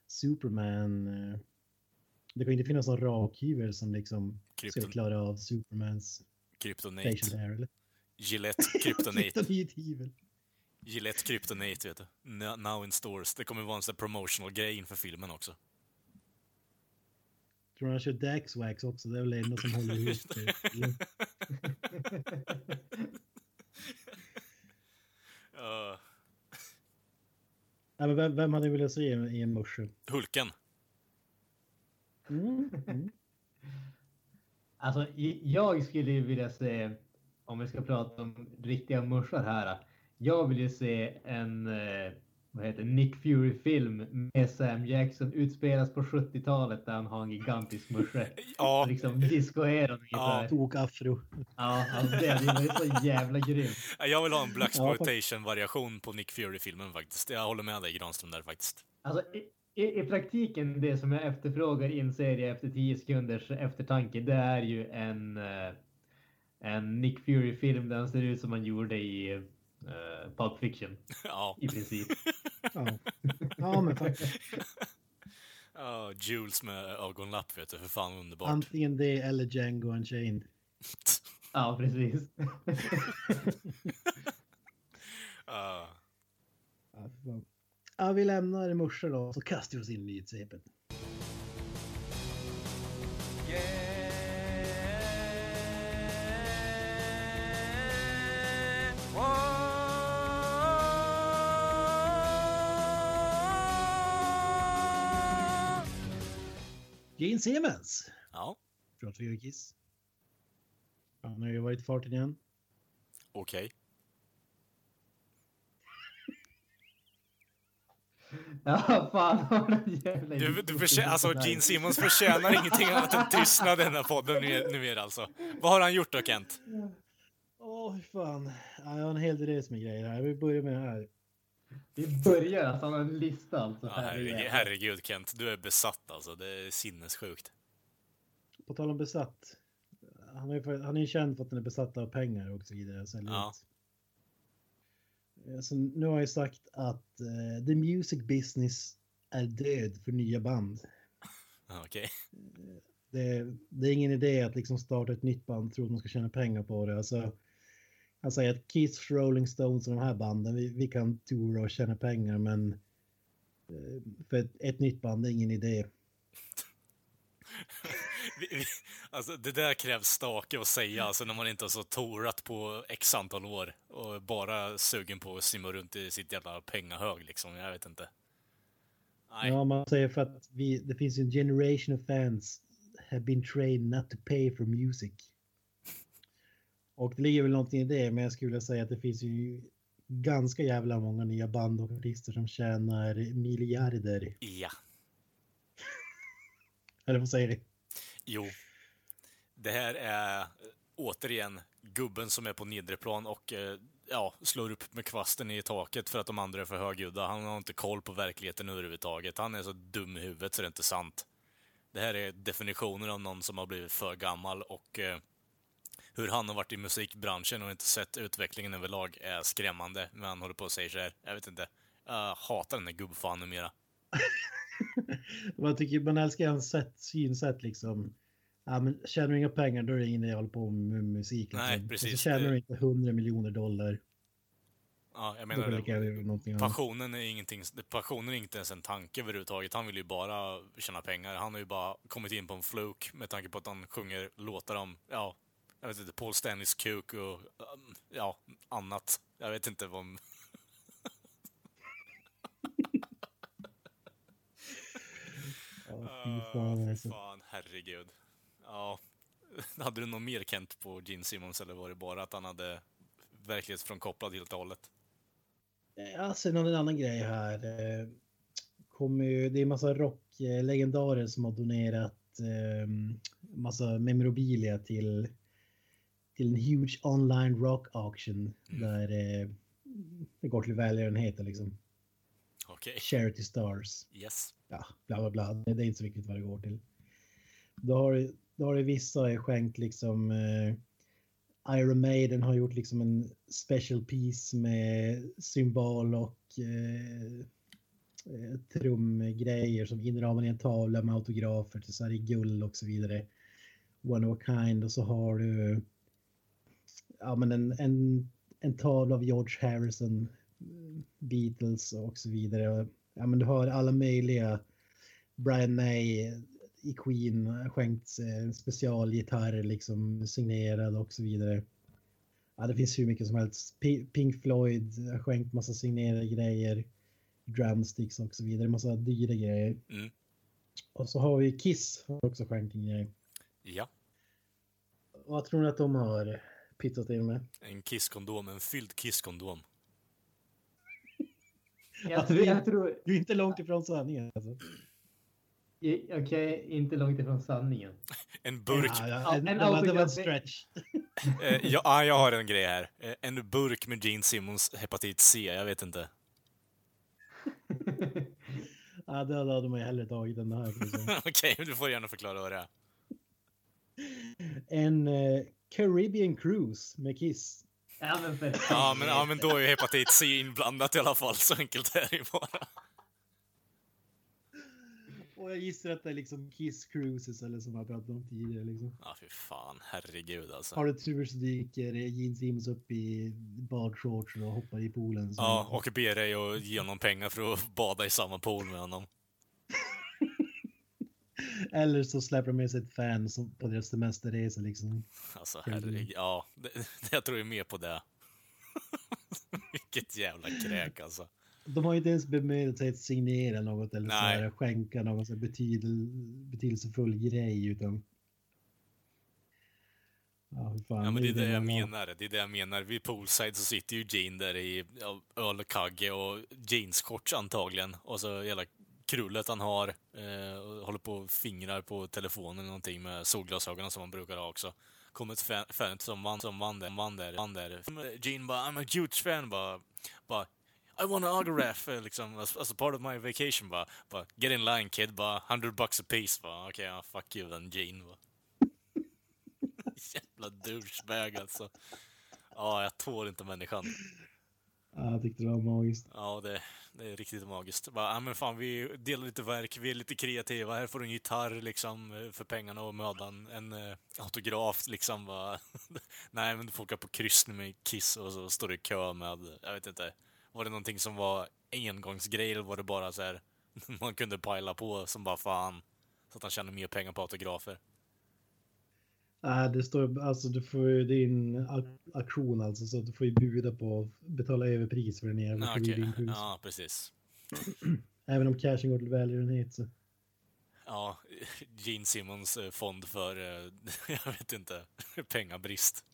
Superman? eh, Det kan ju inte finnas någon rakhyvel som liksom Krypton- skulle klara av Supermans Kryptonate. facial hair, eller? Gillette Kryptonate. *laughs* Kryptonithyvel. Gillette Kryptonate, vet du. Now in stores. Det kommer vara en sån promotional grej inför filmen också. Tror han kör Daxwax också? Det är väl det enda som håller ihop *laughs* det. Uh, *laughs* Ja, men vem, vem hade velat se i en musche? Hulken. Mm. Mm. Alltså, jag skulle ju vilja se, om vi ska prata om riktiga muschar här. Jag vill ju se en eh, vad heter det, Nick Fury-film med Sam Jackson utspelas på 70-talet där han har en gigantisk musche. *laughs* Ja, Liksom disco-eran ungefär. Tok-afro. Ja, alltså det ju varit så jävla grymt. jag vill ha en Black Ja, variation på Nick Fury-filmen faktiskt. Jag håller med dig Granström där faktiskt. Alltså, i, i, I praktiken, det som jag efterfrågar inser jag efter 10 sekunders eftertanke, det är ju en, eh, en Nick Fury-film där han ser ut som han gjorde i uh, Pulp Fiction, *laughs* Ja. i princip. Ja. ja, men faktiskt. *laughs* Ja, Jules med ögonlapp vet du, för fan underbart. Antingen det eller Django Unchained. *laughs* Ja, precis. För fan. ja, vi lämnar musche då, så kastar vi oss in i nyhetssvepet. Gene Simmons. Ja, Pratar vi om Kiss. Han har ju varit i farten igen. okej. *laughs* Ja, fan jävla Du, du förtjä- alltså Gene Simmons förtjänar ingenting annat än tystnad i den här podden nu- numera alltså. Vad har han gjort då Kent? Åh, fy fan. Ja, jag har en hel drös med grejer här. Vi börjar med det här. Vi börjar alltså, han har en lista alltså. Ja, herregud, herregud Kent, du är besatt alltså. Det är sinnessjukt. På tal om besatt. Han är, ju- han är ju känd för att han är besatt av pengar och så vidare. Så Ja. Eh, Så nu har jag sagt att eh, the music business är död för nya band. Okej. Det, det är ingen idé att liksom starta ett nytt band och tro att man ska tjäna pengar på det. Alltså, han säger att Kiss, Rolling Stones och de här banden, vi, vi kan toura och tjäna pengar men eh, för ett, ett nytt band är ingen idé. *laughs* Alltså, det där krävs stake att säga, alltså när man inte har så tourat på x antal år och bara sugen på att simma runt i sitt jävla pengahög liksom. Jag vet inte. Nej. Ja, man säger för att vi, det finns ju en generation of fans have been trained not to pay for music. Och det ligger väl någonting i det, men jag skulle säga att det finns ju ganska jävla många nya band och artister som tjänar miljarder. Ja. *laughs* Eller vad säger ni? Jo. Det här är eh, återigen gubben som är på nedre plan och eh, ja, slår upp med kvasten i taket för att de andra är för högljudda. Han har inte koll på verkligheten överhuvudtaget. Han är så dum i huvudet så det är inte sant. Det här är definitionen av någon som har blivit för gammal och eh, hur han har varit i musikbranschen och inte sett utvecklingen överlag är skrämmande. Men han håller på att säga så här. Jag vet inte. Jag hatar den där gubbfan numera. *laughs* Man, tycker, man älskar hans sätt, synsätt liksom. Ja, men tjänar du inga pengar då är det ingen att hålla på med musik. Liksom. Nej, Och precis. så tjänar Det- du inte 100 miljoner dollar. Ja, jag menar annat. Passionen är ingenting, passionen är inte ens en tanke överhuvudtaget. Han vill ju bara tjäna pengar. Han har ju bara kommit in på en fluk med tanke på att han sjunger låtar om, ja, jag vet inte, Paul Stanleys kuk och, um, ja, annat. Jag vet inte vad... *laughs* Ja, fy fan, fy alltså. fan, herregud. Ja. *laughs* Hade du något mer Kent på Gene Simmons eller var det bara att han hade verklighetsfrånkopplad helt och hållet? Ja, sen har vi en annan grej här. Eh, Kommer ju, det är massa rocklegendarer som har donerat eh, massa memorabilia till, till en huge online rock auction Mm. där eh, det går till välgörenhet liksom Okej. charity stars. Yes. Ja, bla bla bla. Det det är inte så viktigt vad det går till. Då har, då har det vissa skänkt liksom eh, Iron Maiden har gjort liksom en special piece med symbol och eh, eh, trumgrejer som inramar i en tavla med autografer till så här i guld och så vidare. One of a kind och så har du ja, men en, en, en tavla av George Harrison, eh, Beatles och så vidare. Ja, men du har alla möjliga. Brian May i Queen skänkt en specialgitarr liksom signerad och så vidare. Ja, det finns hur mycket som helst. P- Pink Floyd har skänkt massa signerade grejer. Drumsticks och så vidare. Massa dyra grejer. Mm. Och så har vi Kiss har också skänkt en grej. Ja. Vad tror ni att de har pytsat in med? En kisskondom, en fylld kisskondom. Jag tror, jag tror Du är inte långt ifrån sanningen. Alltså. okej, inte långt ifrån sanningen. *laughs* En burk Ja, ja, Ja, en, en det, var, en stretch. *laughs* Eh, ja, ah, jag har en grej här. Eh, en burk med Gene Simmons hepatit C, jag vet inte. *laughs* Ja, det hade man ju hellre tagit än det här. Okej, du får gärna förklara vad det är. En eh, Caribbean Cruise med Kiss. Ja, men för *laughs* Ja men, ja, men då är ju hepatit C inblandat i alla fall, så enkelt är det ju bara. Och jag gissar att det är liksom Kiss Cruises eller som jag pratade om tidigare. Liksom. Ja, fy fan, herregud alltså. Har du tur så dyker Gene Simmons upp i badshorts och hoppar i poolen. Så Ja, och ber dig att ge honom pengar för att bada i samma pool med honom. *laughs* Eller så släpper de med sig ett fan som på deras semesterresa liksom. Alltså herregud, ja. Det, *laughs* jag tror ju mer på det. *laughs* Vilket jävla kräk alltså. De har ju inte ens bemödat sig att signera något eller så här, skänka någon så betydel, betydelsefull grej utan... Ja, fan, Ja, men det är det jag man har. menar. Det är det jag menar. Vid poolside så sitter ju Jane där i ja, öl och kagge och jeansshorts antagligen. Och så hela krullet han har. Eh, och håller på och fingrar på telefonen eller någonting med solglasögonen som han brukar ha också. Kom ett fan, fan som vann, som vann där, vann där, vann där. Mm, Gene bara, I'm a huge fan, bara, bara I want an autograph, *laughs* liksom, as, as a part of my vacation, bara, bara get in line kid, bara 100 bucks a piece, bara, okej, okay, fuck you then, Gene, bara. *laughs* Jävla douchebag alltså. Ja, jag tål inte människan. Ja, jag tyckte det var magiskt. Ja, det, det är riktigt magiskt. Bara, ja, men fan, vi delar lite verk, vi är lite kreativa. Här får du en gitarr liksom för pengarna och mödan. En eh, autograf liksom. Bara. *laughs* Nej, men du får åka på kryssning med Kiss och så står du i kö med, jag vet inte. Var det någonting som var engångsgrej eller var det bara så här *laughs* man kunde pajla på som bara fan? Så att han tjänar mer pengar på autografer. Nej, det står alltså du får din ak- auktion alltså så du får ju buda på att betala överpris för den jävla. Caribbean Cruise. Ja, precis. *clears throat* Även om cashen går till välgörenhet så. Ja, *laughs* Gene Simmons eh, fond för, eh, *laughs* jag vet inte, *laughs* pengabrist.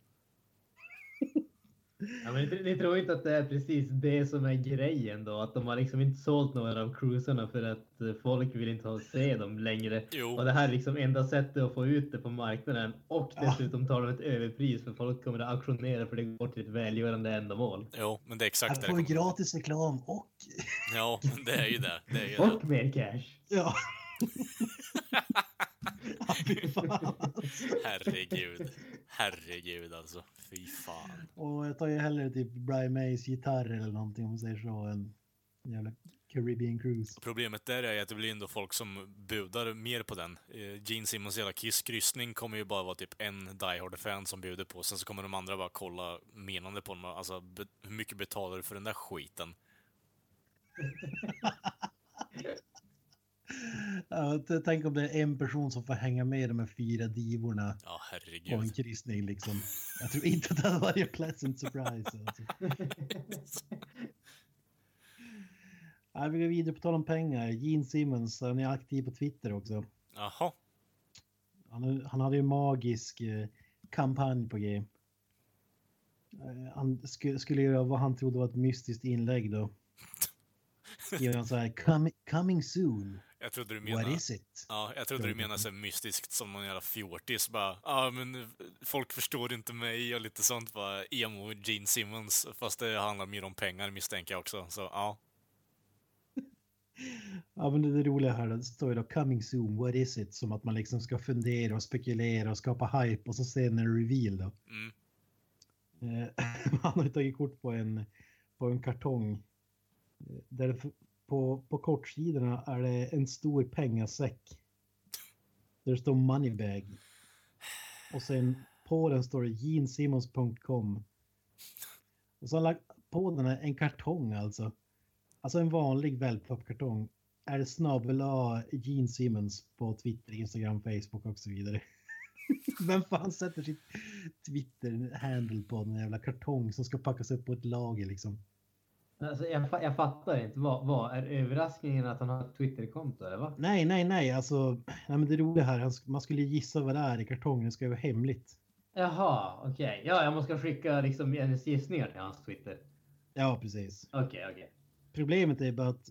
Ja, men ni, ni tror inte att det är precis det som är grejen då? Att de har liksom inte sålt några av cruiserna för att eh, folk vill inte ha se dem längre. Jo. Och det här är liksom enda sättet att få ut det på marknaden. Och Ja. dessutom tar de ett överpris för folk kommer att auktionera för det går till ett välgörande ändamål. Jo, men det är exakt Att det få det gratis reklam och... Ja, men det är ju det. Det är ju det. Och mer cash. Ja. *laughs* *laughs* Herregud. Herregud alltså. Fy fan. Och jag tar ju hellre typ Brian Mays gitarr eller någonting om man säger så än jävla Caribbean Cruise. Problemet där är att det blir ändå folk som budar mer på den. Eh, Gene Simmons jävla Kiss-kryssning kommer ju bara vara typ en Die Hard-fan som bjuder på. Sen så kommer de andra bara kolla menande på dem. Alltså, hur mycket betalar du för den där skiten? *laughs* Ja, t- tänk om det är en person som får hänga med de här fyra divorna Ja, på en kryssning liksom. Jag tror inte att det hade varit en pleasant surprise. Alltså. *laughs* Ja, vi går vidare på tal om pengar. Gene Simmons, han är aktiv på Twitter också. Jaha. Han, han hade ju en magisk eh, kampanj på G. Eh, han skulle, skulle göra vad han trodde var ett mystiskt inlägg då. *laughs* Skrev han så här, coming soon, Jag trodde du what menade... is it? Ja, jag trodde du menade så mystiskt som någon jävla fjortis bara. Ja, men eh, folk förstår inte mig och lite sånt bara. Emo Gene Simmons. Fast det handlar mer om pengar misstänker jag också. Så ja. *laughs* Ja, men det, är det roliga här, det står ju då coming soon, what is it? Som att man liksom ska fundera och spekulera och skapa hype och så sen en reveal då. Mm. Eh, *laughs* Han har ju tagit kort på en, på en kartong. eh, Där på, på kortsidorna är det en stor pengasäck. Där det står moneybag. Och sen på den står det jeansimmons.com. Och så har han lagt på den här en kartong alltså. Alltså en vanlig wellpappkartong. Är det snabel A Gene Simmons på Twitter, Instagram, Facebook och så vidare. *laughs* Vem fan sätter sitt Twitter-handle på en jävla kartong som ska packas upp på ett lager liksom? Alltså, jag, jag fattar inte. Vad, vad är överraskningen att han har ett Twitterkonto eller vad? Nej, nej, nej, alltså. Nej, men det roliga här, man skulle gissa vad det är i kartongen, det ska vara hemligt. Jaha, okej. Ja, jag måste skicka liksom hennes gissningar till hans Twitter. Ja, precis. Okej, okej. Problemet är bara att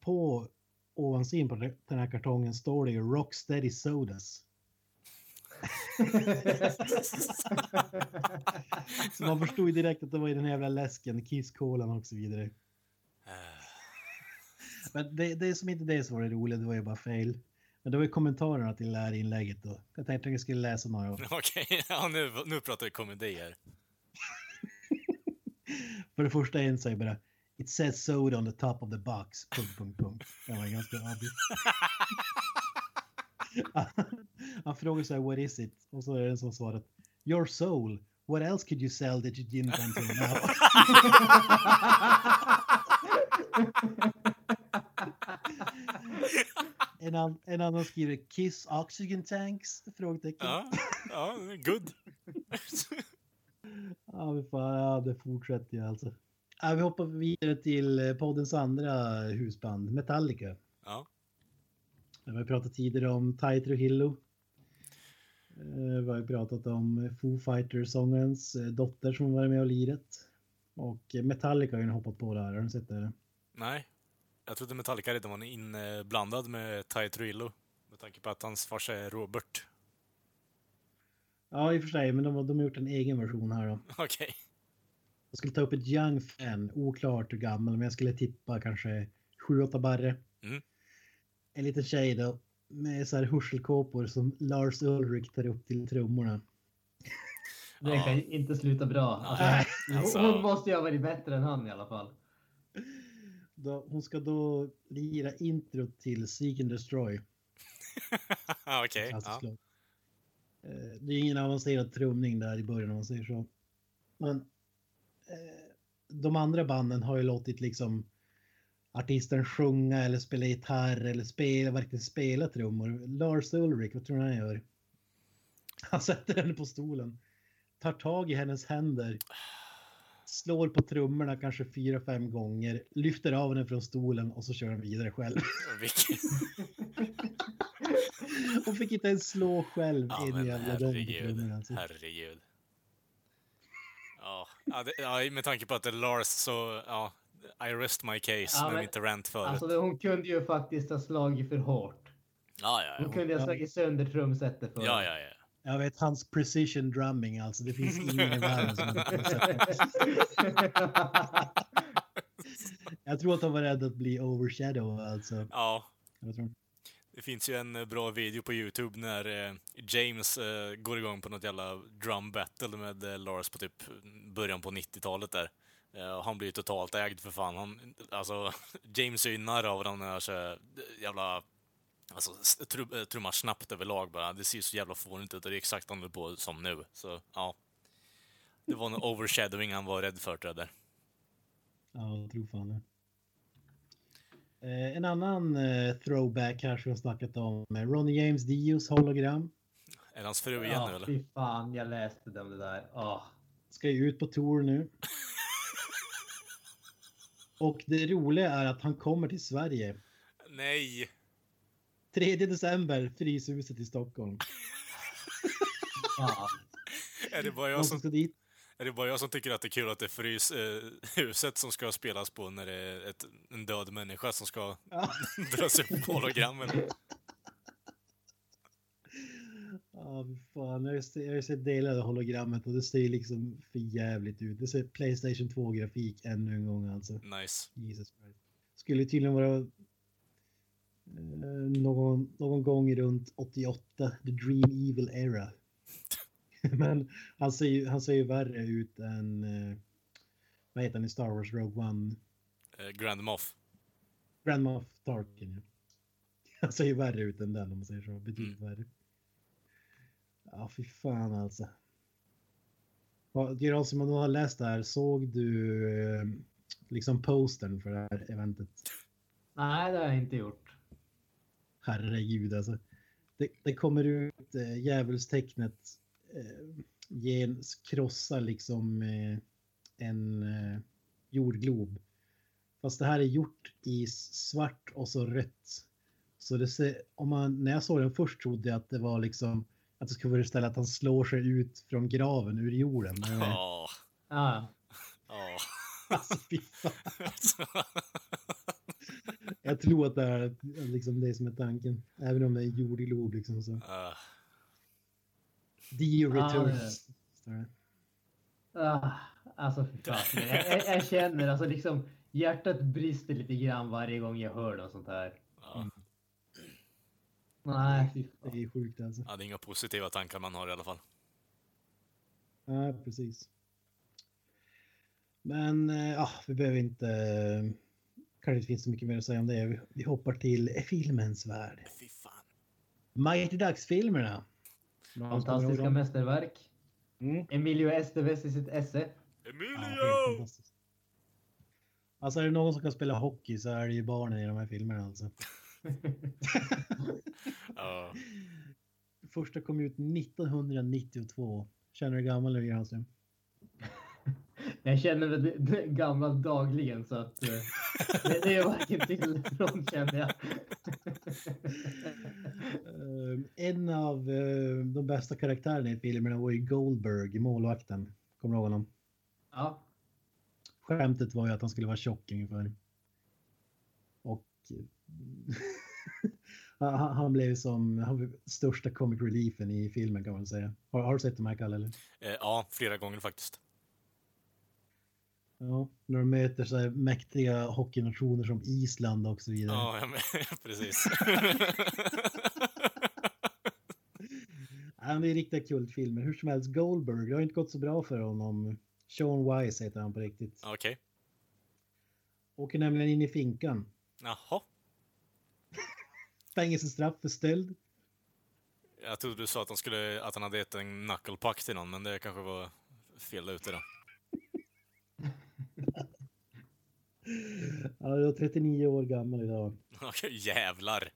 på ovansidan på den här kartongen står det ju Rocksteady Sodas. Så man förstod ju direkt att det var i den här jävla läsken, Kiss-kolan och så vidare. Eh, Men det, det är som inte det som var det roliga, det var ju bara fel. Men det var ju kommentarerna till det här inlägget då. Jag tänkte att jag skulle läsa några. Okej, ja, nu, nu pratar vi komedier. För det första en säger bara It says soda on the top of the box. Punkt, punkt, punkt. Det var ganska obvious. *laughs* Han frågar så här, what is it? Och så är det en som svarar Your soul. What else could you sell that you didn't until now? en, an, en annan skriver Kiss Oxygen Tanks? Frågetecken. Ja, ja, good. Ja, fan, ja, det fortsätter ju alltså. Ja, vi hoppar vidare till eh, poddens andra husband, Metallica. Ja. Vi har pratat tidigare om Ty Trujillo. Eh, Vi har ju pratat om Foo Fighters-sångens eh, dotter som var med och liret. Och eh, Metallica har ju hoppat på det här, har du sett det? Nej. Jag trodde Metallica redan var inblandad med Ty Trillo. Med tanke på att hans farsa är Robert. Ja, i och för sig, men de, har- de har gjort en egen version här då. *laughs* Okej. Jag skulle ta upp ett young fan, oklart hur gammal, men jag skulle tippa kanske 7-8 barre. Mm. En liten tjej då, med så här hörselkåpor som Lars Ulrich tar upp till trummorna. Det Ja. kan inte sluta bra. Alltså, alltså. Hon måste ju ha varit bättre än han i alla fall. Då, hon ska då lira intro till Seek and Destroy. *laughs* Okej. Klassisk Ja. Eh, Det är ingen avancerad trumning där i början om man säger så. Men eh, de andra banden har ju låtit liksom artisten sjunga eller spela gitarr eller spela, verkligen spela trummor. Lars Ulrich, vad tror du han gör? *laughs* Han sätter henne på stolen, tar tag i hennes händer, slår på trummorna kanske fyra, fem gånger, lyfter av henne från stolen och så kör han vidare själv. *laughs* *laughs* Hon fick inte ens slå själv Ja, in men jävla herregud. Alltså. Herregud. Ja, ja, det, ja, med tanke på att det är Lars så, ja, I rest my case Ja, med men- mitt rant förut. Alltså hon kunde ju faktiskt ha slagit för hårt. ja, ja, Hon ja. kunde ha slagit sönder trumsetet för Ja, ja, ja. Jag vet hans precision drumming alltså. Det finns ingen i världen som. *laughs* Jag tror att han var rädd att bli overshadow alltså. Ja, det finns ju en eh, bra video på Youtube när eh, James eh, går igång på något jävla drum battle med eh, Lars på typ början på 90-talet där. Och han blir ju totalt ägd för fan. Han, alltså, *laughs* James är ju narr av den här så, jävla... Alltså, trum, eh, trummar snabbt överlag bara. Det ser så jävla fånigt ut och det är exakt han på som nu. Så, ja. Det var en overshadowing han var rädd för, tror jag. Där. Ja, jag tror fan det. Eh, en annan eh, throwback här som jag snackat om. Ronnie James Dios hologram. Är det hans fru igen nu, Ja, eller? fy fan, jag läste det om det där. Ah. Ska ju ut på tour nu. *laughs* Och det roliga är att han kommer till Sverige. Nej! 3 december, Fryshuset i Stockholm. *laughs* Är det bara jag som Är det bara jag som tycker att det är kul att det är Fryshuset som ska spelas på när det är ett, en död människa som ska Ja. *laughs* dras upp på hologrammen? *laughs* Ja, fan. Jag har ju sett- delar av hologrammet och det ser ju liksom för jävligt ut. Det ser Playstation 2-grafik ännu en gång alltså. Nice. Jesus Christ. Skulle tydligen vara eh, någon, någon gång runt 88, the Dream Evil Era. *laughs* Men han ser ju, han ser ju värre ut än, eh, vad heter han i Star Wars Rogue One? Eh, Grand Moff. Grand Moff Tarkin. Ja. *laughs* Han ser ju värre ut än den om man säger så. Betydligt värre. Ja, fy fan alltså. De som har läst det här, såg du eh, liksom postern för det här eventet? Nej, det har jag inte gjort. Herregud alltså. Det, det kommer ut eh, djävulstecknet. Eh, gen, krossar liksom eh, en eh, jordglob. Fast det här är gjort i svart och så rött. Så det ser, om man, när jag såg den först trodde jag att det var liksom att det skulle föreställa att han slår sig ut från graven ur jorden. Ja. Ja, Ja. alltså, fy fan. *laughs* Jag tror att det är liksom det som är tanken. Även om det är jordglob liksom så. Dio Ja, returns. Ah, alltså fy fan. Jag, jag, jag känner alltså liksom hjärtat brister lite grann varje gång jag hör något sånt här. Ja. Nej, Det är sjukt alltså. ja, det är inga positiva tankar man har i alla fall. Ja, precis. Men eh, ja, vi behöver inte... eh, Kanske inte finns så mycket mer att säga om det. Vi, hoppar till filmens värld. Fy fan. Mighty Ducks-filmerna. Fantastiska mästerverk. Mm. Emilio Estevez i sitt esse. Ja, Emilio! fantastiskt. Alltså är det någon som kan spela hockey så är det ju barnen i de här filmerna alltså. Ja. Första kom ut 1992. Känner du hur gammal är Granström? Jag känner det gamla dagligen så att eh, det, det är varken till eller från känner jag. Eh, en av eh, de bästa karaktärerna i filmerna var ju Goldberg, målvakten. Kommer du ihåg honom? Ja, Skämtet var ju att han skulle vara tjock ungefär. Och han, han blev som han blev största comic reliefen i filmen kan man säga. Har, har du sett de här Kalle? Eller? Eh, ja, flera gånger faktiskt. Ja, när de möter så här mäktiga hockeynationer som Island och så vidare. Ja, jag men, *laughs* precis. *laughs* Ja, det är riktiga kultfilmer. Hur som helst, Goldberg, det har inte gått så bra för honom. Sean Wise heter han på riktigt. Okej. Åker nämligen in i finkan. Jaha. Fängelsestraff för stöld. Jag trodde du sa att han, skulle, att han hade gett en knucklepuck till någon, men det kanske var fel ute då. *laughs* Ja, jag är 39 år gammal idag. *laughs* Okej, jävlar.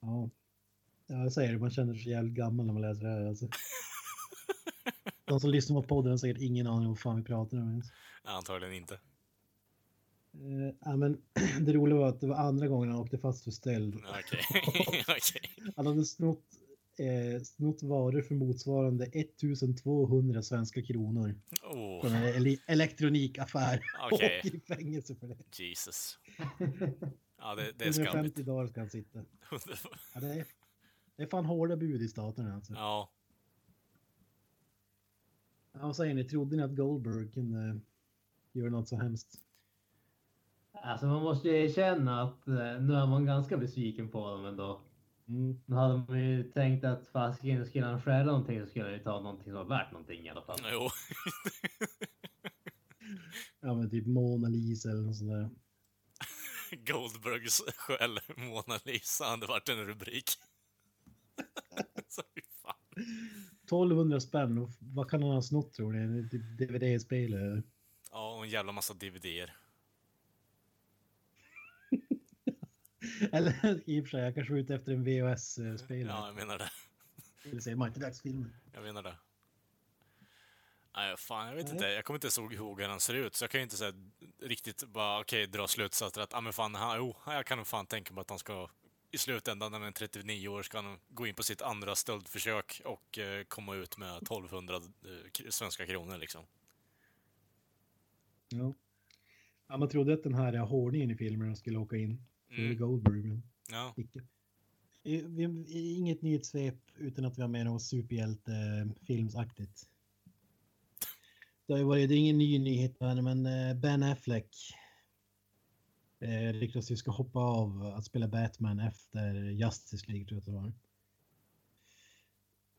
Ja. ja, jag säger det, man känner sig jävligt gammal när man läser det här. Alltså. *laughs* De som lyssnar på podden har säkert ingen aning om vad fan vi pratar om ens. Antagligen inte. Eh, ja, men *clears throat* det roliga var att det var andra gången han åkte fast för stöld. Okej. *laughs* *laughs* Okej. Han hade snott, eh, snott varor för motsvarande 1200 svenska kronor Oh, från en ele- elektronikaffär. Okej. *laughs* Och i fängelse för det. Jesus. Ja, det, det är skamligt. 150 dagar ska han sitta. Ja, det, är, det är fan hårda bud i staterna alltså. Ja, Ja, vad säger ni? Trodde ni att Goldberg kunde göra något så hemskt? Alltså man måste ju erkänna att eh, nu är man ganska besviken på dem ändå. Mm. Nu hade man ju tänkt att fasiken skulle han stjäla någonting så skulle han ju ta någonting som var värt någonting i alla fall. jo. *laughs* Ja, men typ Mona Lisa eller något sånt där. *laughs* Goldbergs skäl Mona Lisa hade varit en rubrik. *laughs* Så fan. 1200 spänn, vad kan han ha snott tror ni? Typ DVD-spel eller? Ja, och en jävla massa DVDer. *laughs* Eller i och för sig, jag kanske var ute efter en VHS-spelare. Ja, jag menar det. Eller säger Mighty Ducks-filmer. Jag menar det. Nej, fan, jag vet Nej. inte. Jag kommer inte ens ihåg hur han ser ut, så jag kan ju inte säga riktigt bara okej, dra slutsatser att, ja ah, men fan, han, jo, jag kan nog fan tänka mig att han ska i slutändan när han är 39 år ska han gå in på sitt andra stöldförsök och eh, komma ut med 1200 eh, svenska kronor liksom. Ja. ja, man trodde att den här hårdingen i filmen skulle åka in. Mm. Goldberg, men Ja, icke. I- vi- Inget nyhetssvep utan att vi har med något superhjälte-filmsaktigt. Det har ju varit, det är ingen ny nyhet men eh, Ben Affleck eh, ryktas ju ska hoppa av att spela Batman efter Justice League tror jag att det var.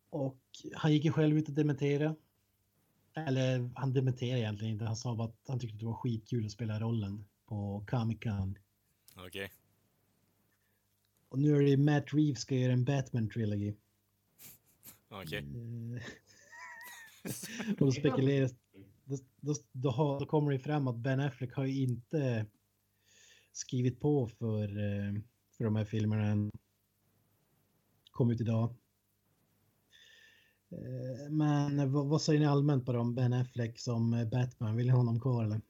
Och han gick ju själv ut och dementera. Eller han dementerade egentligen inte. Han sa bara att han tyckte det var skitkul att spela rollen på Comic Con. okej. Och nu är det Matt Reeves ska göra en Batman trilogy. Okej. Eh, *laughs* och då spekuleras, då, då, då, har, då kommer det fram att Ben Affleck har ju inte skrivit på för, eh, för de här filmerna än. Kom ut idag. Eh, Men vad, vad säger ni allmänt på dem? Ben Affleck som Batman? Vill ni ha honom kvar eller?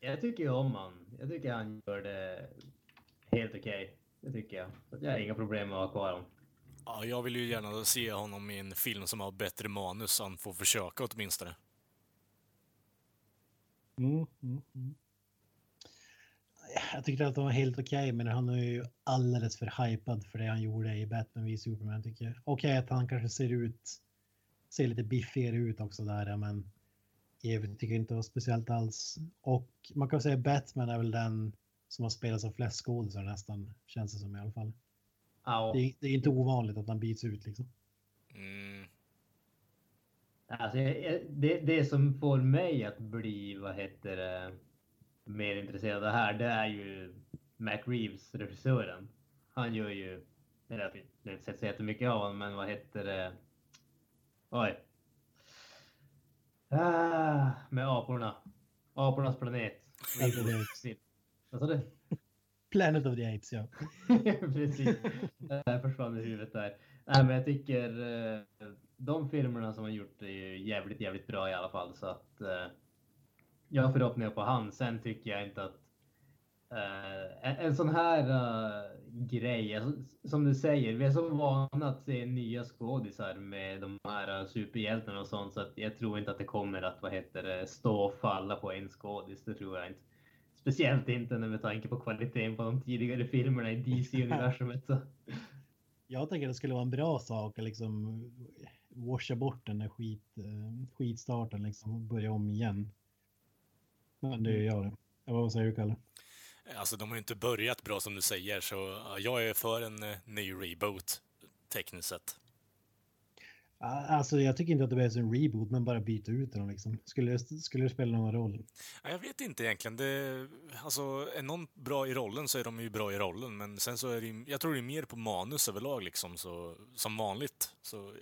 Jag tycker ju om han. Jag tycker han gör det helt okej. Det tycker jag. Så jag har inga problem med att ha kvar honom. Ja, jag vill ju gärna se honom i en film som har bättre manus, så han får försöka åtminstone. Mm, mm, mm. Jag tyckte att de var helt okej, men han är ju alldeles för hypad för det han gjorde i Batman v Superman tycker jag. Okej att han kanske ser ut, ser lite biffigare ut också där, men övrigt tycker jag inte det var speciellt alls. Och man kan säga att Batman är väl den som har spelats av flest skådisar nästan, känns det som i alla fall. Ja, Det är, det är inte ovanligt att han byts ut liksom. Mm, alltså, det, det som får mig att bli, vad heter det, mer intresserad av det här, det är ju Matt Reeves, regissören. Han gör ju, jag har inte sett så jättemycket av honom, men vad heter det? Oj. Ah, med aporna. Apornas planet. Vad sa du? Planet of the Apes, ja. *laughs* Precis. Det försvann i huvudet där. Nej, men jag tycker eh, de filmerna som han gjort är ju jävligt, jävligt bra i alla fall. Så att eh, jag har förhoppningar på han. Sen tycker jag inte att eh, en, en sån här eh, grej, alltså, som du säger, vi är så vana att se nya skådisar med de här eh, superhjältarna och sånt så att jag tror inte att det kommer att, vad heter det, stå och falla på en skådis. Det tror jag inte. Speciellt inte med tanke på kvaliteten på de tidigare filmerna i DC-universumet. *laughs* Jag tänker att det skulle vara en bra sak att liksom washa bort den där skit, eh, skitstarten liksom och börja om igen. Men det gör det. Ja, Vad säger du Kalle? Alltså, de har ju inte börjat bra som du säger, så ja, jag är för en eh, ny reboot, tekniskt sett. Alltså jag tycker inte att det behövs en reboot men bara byta ut den liksom. Skulle det, skulle det spela någon roll? Ja, Jag vet inte egentligen. Det, alltså, är någon bra i rollen så är de ju bra i rollen, men sen så är det jag tror det är mer på manus överlag liksom, så, som vanligt. Så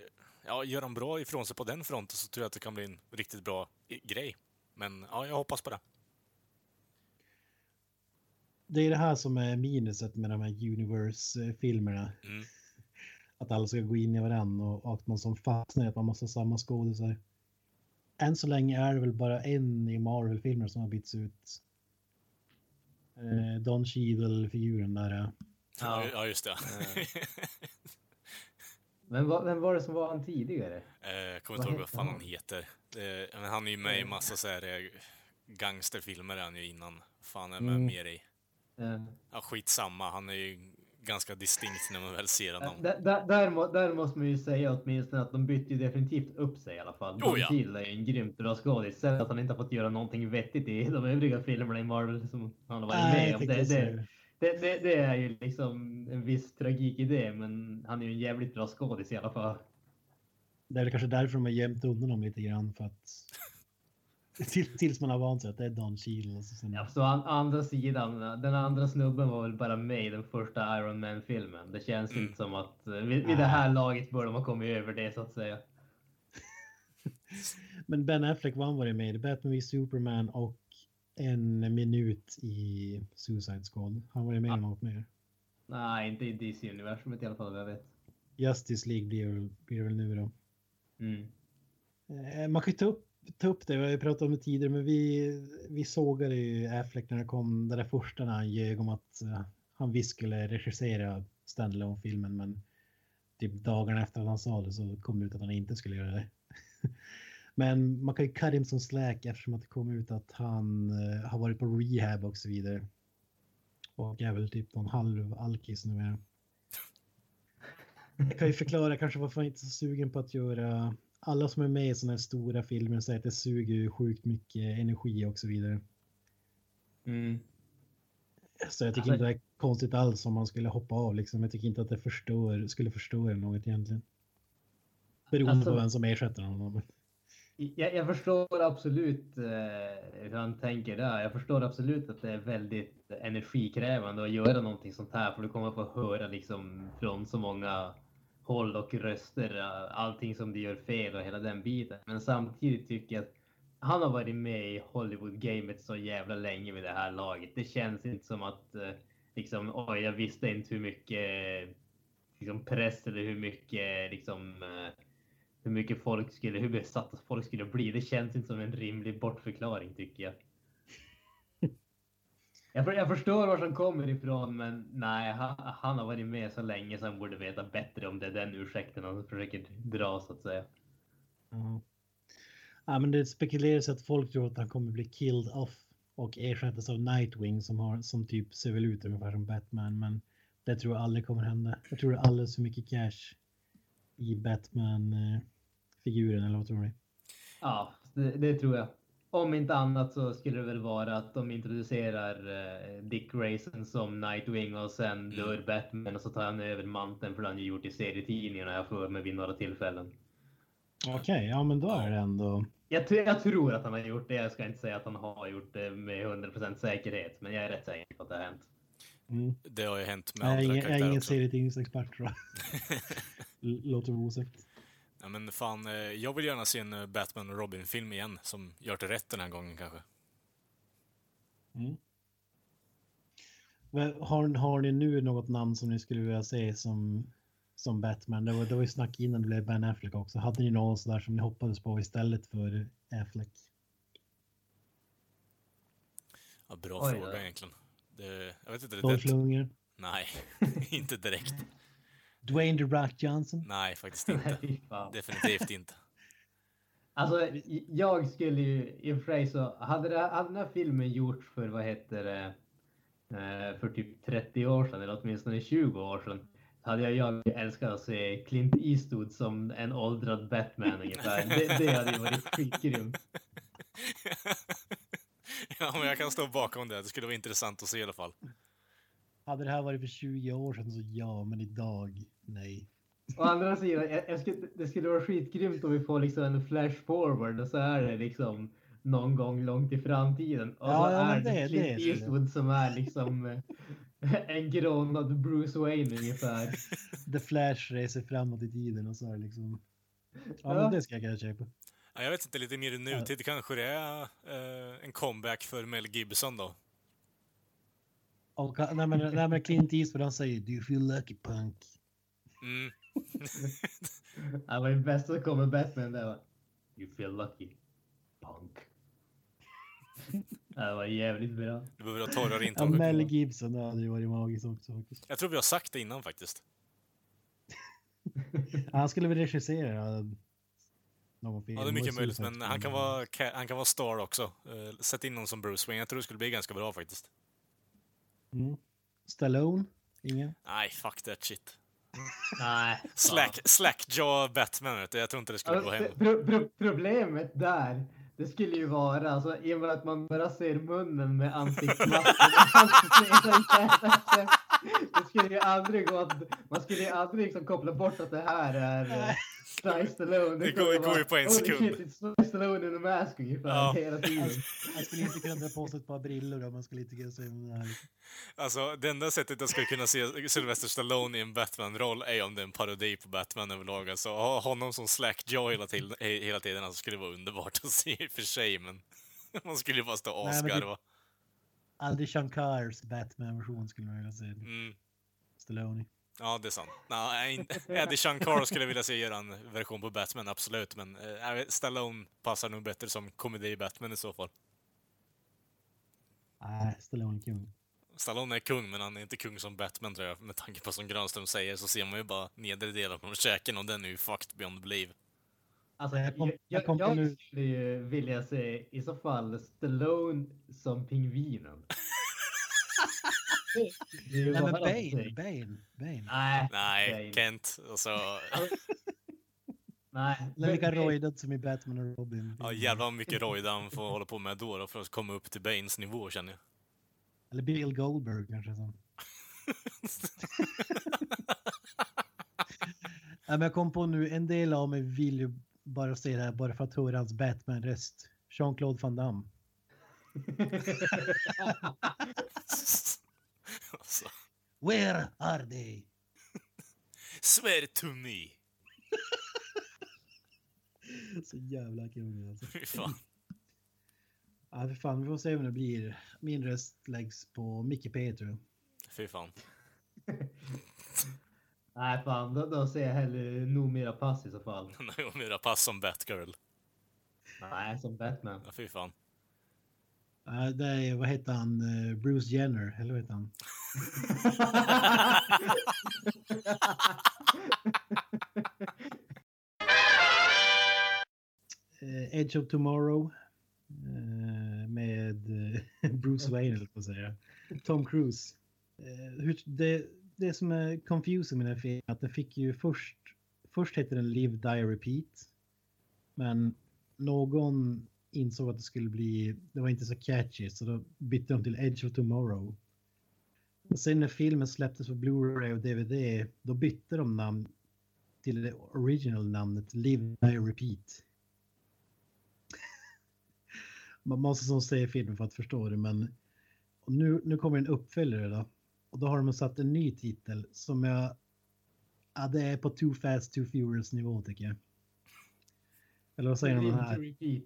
ja, gör de bra ifrån sig på den fronten så tror jag att det kan bli en riktigt bra grej. Men ja, jag hoppas på det. Det är det här som är minuset med de här Universe-filmerna. Mm. Att alla ska gå in i varandra och, att man som fastnar i att man måste ha samma skådisar. Än så länge är det väl bara en i Marvel-filmer som har bytts ut. Eh, Don Cheadle-figuren där. eh. Ja, Ja. ja just det. *laughs* Men vad, vem var det som var han tidigare? Eh, Jag kommer Vad inte ihåg vad fan han? han heter. Eh, men han är ju med i massa så här eh, gangsterfilmer är han ju innan. Fan är med Mm. mer i. Eh, Ja, skitsamma. Han är ju ganska distinkt när man väl ser honom. Där, där, där, må- där måste man ju säga åtminstone att de bytte ju definitivt upp sig i alla fall. Oh, ja. Cheadle är en grymt bra skådis. Sen att han inte har fått göra någonting vettigt i de övriga filmerna i Marvel som han har varit Nej, med om. Det, det, det. det, det, är ju liksom en viss tragik i det, men han är ju en jävligt bra skådis i alla fall. Det är väl kanske därför de har gömt undan dem lite grann för att till, tills man har vant sig att det är Don Cheadle. Och så sen, Ja, så an, andra sidan, den andra snubben var väl bara med i den första Iron Man-filmen. Det känns Mm. inte som att eh, vid, vid det här laget bör de ha kommit över det så att säga. *laughs* Men Ben Affleck var han varit med i Batman v Superman och en minut i Suicide Squad. Han var ju med i något mer. Nej, inte i DC-universumet i alla fall vad jag vet. Justice League blir, väl- blir det väl nu då. Mm. Eh, Man kan ju ta upp, ta upp det, vi har ju pratat om det tidigare, men vi, vi sågade ju Affleck när det kom, det där första när han ljög om att eh, han visst skulle regissera standalone-filmen, men typ dagarna efter att han sa det så kom det ut att han inte skulle göra det. *laughs* men man kan ju cut him som slack eftersom att det kom ut att han eh, har varit på rehab och så vidare. Och är väl typ någon halv alkis numera. Jag kan ju förklara kanske varför jag inte är så sugen på att göra alla som är med i sådana här stora filmer säger att det suger ju sjukt mycket energi och så vidare. Mm. Så jag tycker Alltså- inte det är konstigt alls om man skulle hoppa av liksom. Jag tycker inte att det förstör, skulle förstöra något egentligen. Beroende Alltså- på vem som ersätter honom. Jag, jag förstår absolut eh, hur han tänker där. Jag förstår absolut att det är väldigt energikrävande att göra någonting sånt här för du kommer få höra liksom från så många håll och röster allting som du gör fel och hela den biten. Men samtidigt tycker jag att han har varit med i Hollywood-gamet så jävla länge vid det här laget. Det känns inte som att eh, liksom, oj, jag visste inte hur mycket liksom, press eller hur mycket liksom eh, hur mycket folk skulle, hur besatta folk skulle bli. Det känns inte som en rimlig bortförklaring tycker jag. Jag, jag förstår var han kommer ifrån, men nej, han, han har varit med så länge så han borde veta bättre om det är den ursäkten han försöker dra så att säga. Ja. ja, men det spekuleras att folk tror att han kommer bli killed off och ersättas av Nightwing som, har, som typ ser väl ut ungefär som Batman. Men det tror jag aldrig kommer hända. Jag tror det är alldeles för mycket cash i Batman-figuren, eller vad tror ni? Ja, det, det tror jag. Om inte annat så skulle det väl vara att de introducerar eh, Dick Grayson som Nightwing och sen dör Batman och så tar han över manteln för det han ju gjort i serietidningarna jag för mig vid några tillfällen. Okej, ja men då är det ändå... Jag, jag tror att han har gjort det. Jag ska inte säga att han har gjort det med 100% säkerhet, men jag är rätt säker på att det har hänt. Mm. Det har ju hänt med Jag andra ingen, jag är karaktärer ingen serietidningsexpert tror jag. *laughs* Låter osagt. Ja, men fan, eh, jag vill gärna se en eh, Batman och Robin-film igen som gör det rätt den här gången kanske. Mm. Men Har, har ni nu något namn som ni skulle vilja se som som Batman. Det var, det var ju snack innan det blev Ben Affleck också. Hade ni någon sådär som ni hoppades på istället för Affleck? Ja, bra Oj, fråga ja. egentligen. Det, jag vet inte. Det, Dolph det, Lundgren? nej, *laughs* inte direkt. Dwayne The Rock Johnson? Nej, faktiskt inte. *laughs* Definitivt inte. *laughs* Alltså, jag skulle ju i och för sig så hade, det, hade den här filmen gjorts för vad heter det, eh, för typ 30 år sedan eller åtminstone 20 år sedan hade jag, jag älskat att se Clint Eastwood som en åldrad Batman ungefär. Det, det hade ju varit skitgrymt. *laughs* ja, men jag kan stå bakom det. Det skulle vara intressant att se i alla fall. Hade det här varit för 20 år sedan så ja, men idag nej. Å andra sidan, jag, jag skulle, det skulle vara skitgrymt om vi får liksom en flash forward och så är det liksom någon gång långt i framtiden. Och Ja, så ja, är det, det- Clint det. Eastwood som är liksom eh, en grånad Bruce Wayne ungefär. *laughs* The Flash reser framåt i tiden och så är liksom... Ja, Ja. men det ska jag kunna köpa. Ja, jag vet inte, lite mer i nutid kanske det är eh, en comeback för Mel Gibson då. Och, nej, men, nej, men Clint Eastwood han säger Do you feel lucky punk? Mm. *laughs* Det var ju bäst som kommer Batman där va. You feel lucky. Punk. *laughs* Det var jävligt bra. Du behöver ha torrare Ja, intag. Mel Gibson, det hade ju varit magiskt också faktiskt. Jag tror vi har sagt det innan faktiskt. *laughs* Han skulle väl regissera någon film. Ja, det är mycket möjligt, men han kan, vara, han kan vara star också. Eh, Sätt in någon som Bruce Wayne. Jag tror det skulle bli ganska bra faktiskt. Mm. Stallone? Ingen? Nej, fuck that shit. Nej. Slack, slackjaw Batman, vet du. Jag tror inte det skulle gå Alltså, hem. pro pro problemet där, det skulle ju vara, alltså, i och med att man bara ser munnen med ansiktsmasken. *laughs* det skulle ju aldrig gå att, man skulle ju aldrig liksom koppla bort att det här är uh, Sly Stallone. Det går- kommer går ju på en "Holy sekund." Shit, it's Sly Stallone in a mask ungefär Ja. hela tiden. Han skulle inte kunna dra på sig ett par brillor och man skulle inte kunna se det här. Alltså, det enda sättet jag skulle kunna se Sylvester Stallone i en Batman-roll är om det är en parodi på Batman överlag. Alltså, ha honom som slackjaw hela tiden, he- hela tiden alltså, skulle vara underbart att se i och för sig, men *laughs* man skulle ju bara stå och det- asgarva. Adi Shankars Batman-version skulle man vilja se. Mm. Stallone. Ja, det är sant. Nej, Eddie Shankar skulle jag vilja se göra en version på Batman, absolut. Men eh, Stallone passar nog bättre som komedi-Batman i så fall. Nej, Stallone är kung. Stallone är kung, men han är inte kung som Batman tror jag. Med tanke på som Granström säger så ser man ju bara nedre delen från käken och den är ju fucked beyond belief. Alltså, Jag jag, kom- jag, jag jag, kom på nu- skulle ju vilja se i så fall Stallone som pingvinen. *laughs* Nej, men Bane. Bane, Bane. Nej, Nej, Bane. Kent. Alltså, nej. *laughs* Lika rojdad som i Batman och Robin. ja, jävlar vad mycket roid han får hålla på med då, då för att komma upp till Banes nivå känner jag. Eller Bill Goldberg kanske. Som. *laughs* Nej, men jag kom på nu, en del av mig vill ju bara se det här bara för att höra hans Batman-röst. Jean-Claude Van Damme. alltså, *laughs* Where are they? swear to me! *laughs* Så jävla kung alltså. Fy fan. Ja, för fan, vi får se om det blir. Min röst läggs på Micke P tror jag. Fy fan. *laughs* Nej, fan, då, då ser jag hellre nog mera pass i så fall. *laughs* Naomi Rapace som Batgirl. Nej, som Batman. Ja, fy fan. Ja, det är, vad heter han, Eh, Bruce Jenner, eller vad heter han? *laughs* Eh, Edge of Tomorrow. eh, Med *laughs* Bruce Wayne, eller på att säga. Tom Cruise. Hur- Det, det som är confusing med den här filmen är att den fick ju först... Först hette den Live, Die, Repeat. Men någon insåg att det skulle bli... Det var inte så catchy, så då bytte de till Edge of Tomorrow. Och sen när filmen släpptes på Blu-ray och DVD, då bytte de namn till det original-namnet Live, Die, Repeat. *laughs* Man måste som se filmen för att förstå det, men nu, nu kommer en uppföljare då. Och då har de satt en ny titel som jag... Ja, det är på Too Fast, Too Furious nivå tycker jag. Eller vad säger de här? repeat.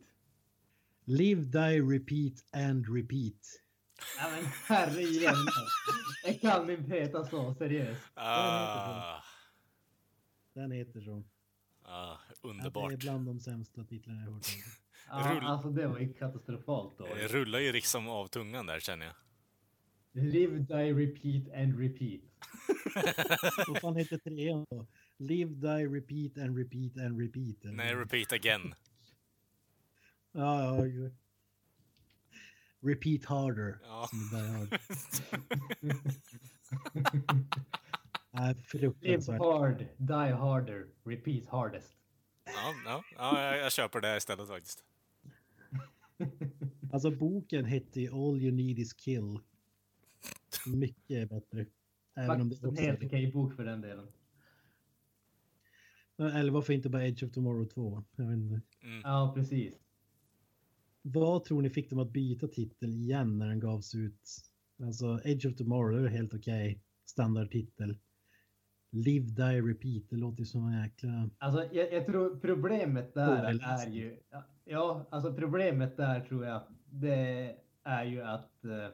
Live, die, repeat and repeat. Ja, men herre. Det kan inte heta så, seriöst. Ah, Den heter så. Ah, Ja, det underbart. är bland de sämsta titlarna jag har hört. Ja, Rull- alltså det var ju katastrofalt Det dåligt. rullar ju liksom av tungan där känner jag. Live, die, repeat and repeat. Vad fan heter trean då? Live, die, repeat and repeat and repeat. eller? Nej, repeat again. Ja, ja. Repeat harder. Ja. Hard. Nej, Live hard, die harder, repeat hardest. Ja, ja, ja jag, jag köper det istället faktiskt. Alltså boken hette All you need is kill. Mycket bättre. Även om det Faktiskt en också helt okej bok för den delen. Eller varför inte bara Edge of Tomorrow 2? Jag vet inte. Ja, precis. Vad tror ni fick dem att byta titel igen när den gavs ut? Alltså Edge of Tomorrow är helt okej. Standardtitel. Live, Die, Repeat. Det låter ju som en jäkla... Alltså, jag, jag tror problemet där Dålig är ju... Ja, alltså problemet där tror jag, det är ju att eh,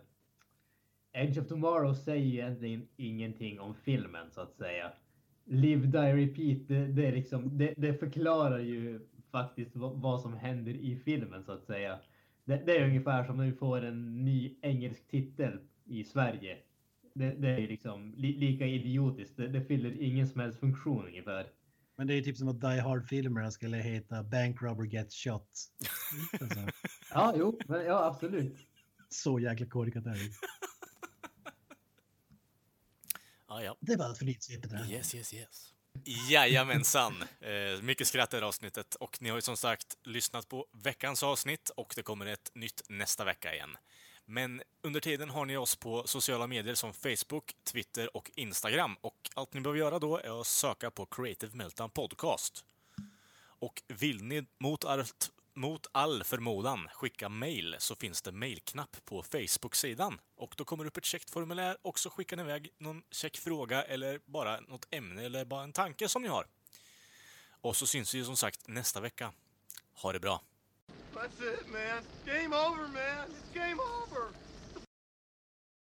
Edge of Tomorrow säger ju egentligen ingenting om filmen så att säga. Live, Die, Repeat, det, det, liksom, det, det förklarar ju faktiskt vad, som händer i filmen så att säga. Det, det är ungefär som när vi får en ny engelsk titel i Sverige. Det, det är liksom li, lika idiotiskt. Det, det fyller ingen som helst funktion ungefär. Men det är typ som att Die Hard-filmerna skulle heta Bank Robber Gets Shot. Alltså, *laughs* Ja, jo, men, ja absolut. så jäkla korkat är det. Ja, ja. Det var allt för nyhetssvepet. Yes, yes, yes. Jajamensan! Eh, mycket skratt i det här avsnittet. Och ni har ju som sagt lyssnat på veckans avsnitt och det kommer ett nytt nästa vecka igen. Men under tiden har ni oss på sociala medier som Facebook, Twitter och Instagram. Och allt ni behöver göra då är att söka på Creative Meltdown Podcast. Och vill ni mot allt mot all förmodan skicka mail så finns det mailknapp på Facebook-sidan. Och då kommer det upp ett käckt formulär och så skickar ni iväg någon käck fråga eller bara något ämne eller bara en tanke som ni har. Och så syns vi ju som sagt nästa vecka. Ha det bra! That's it, man. Game over, man. It's game over.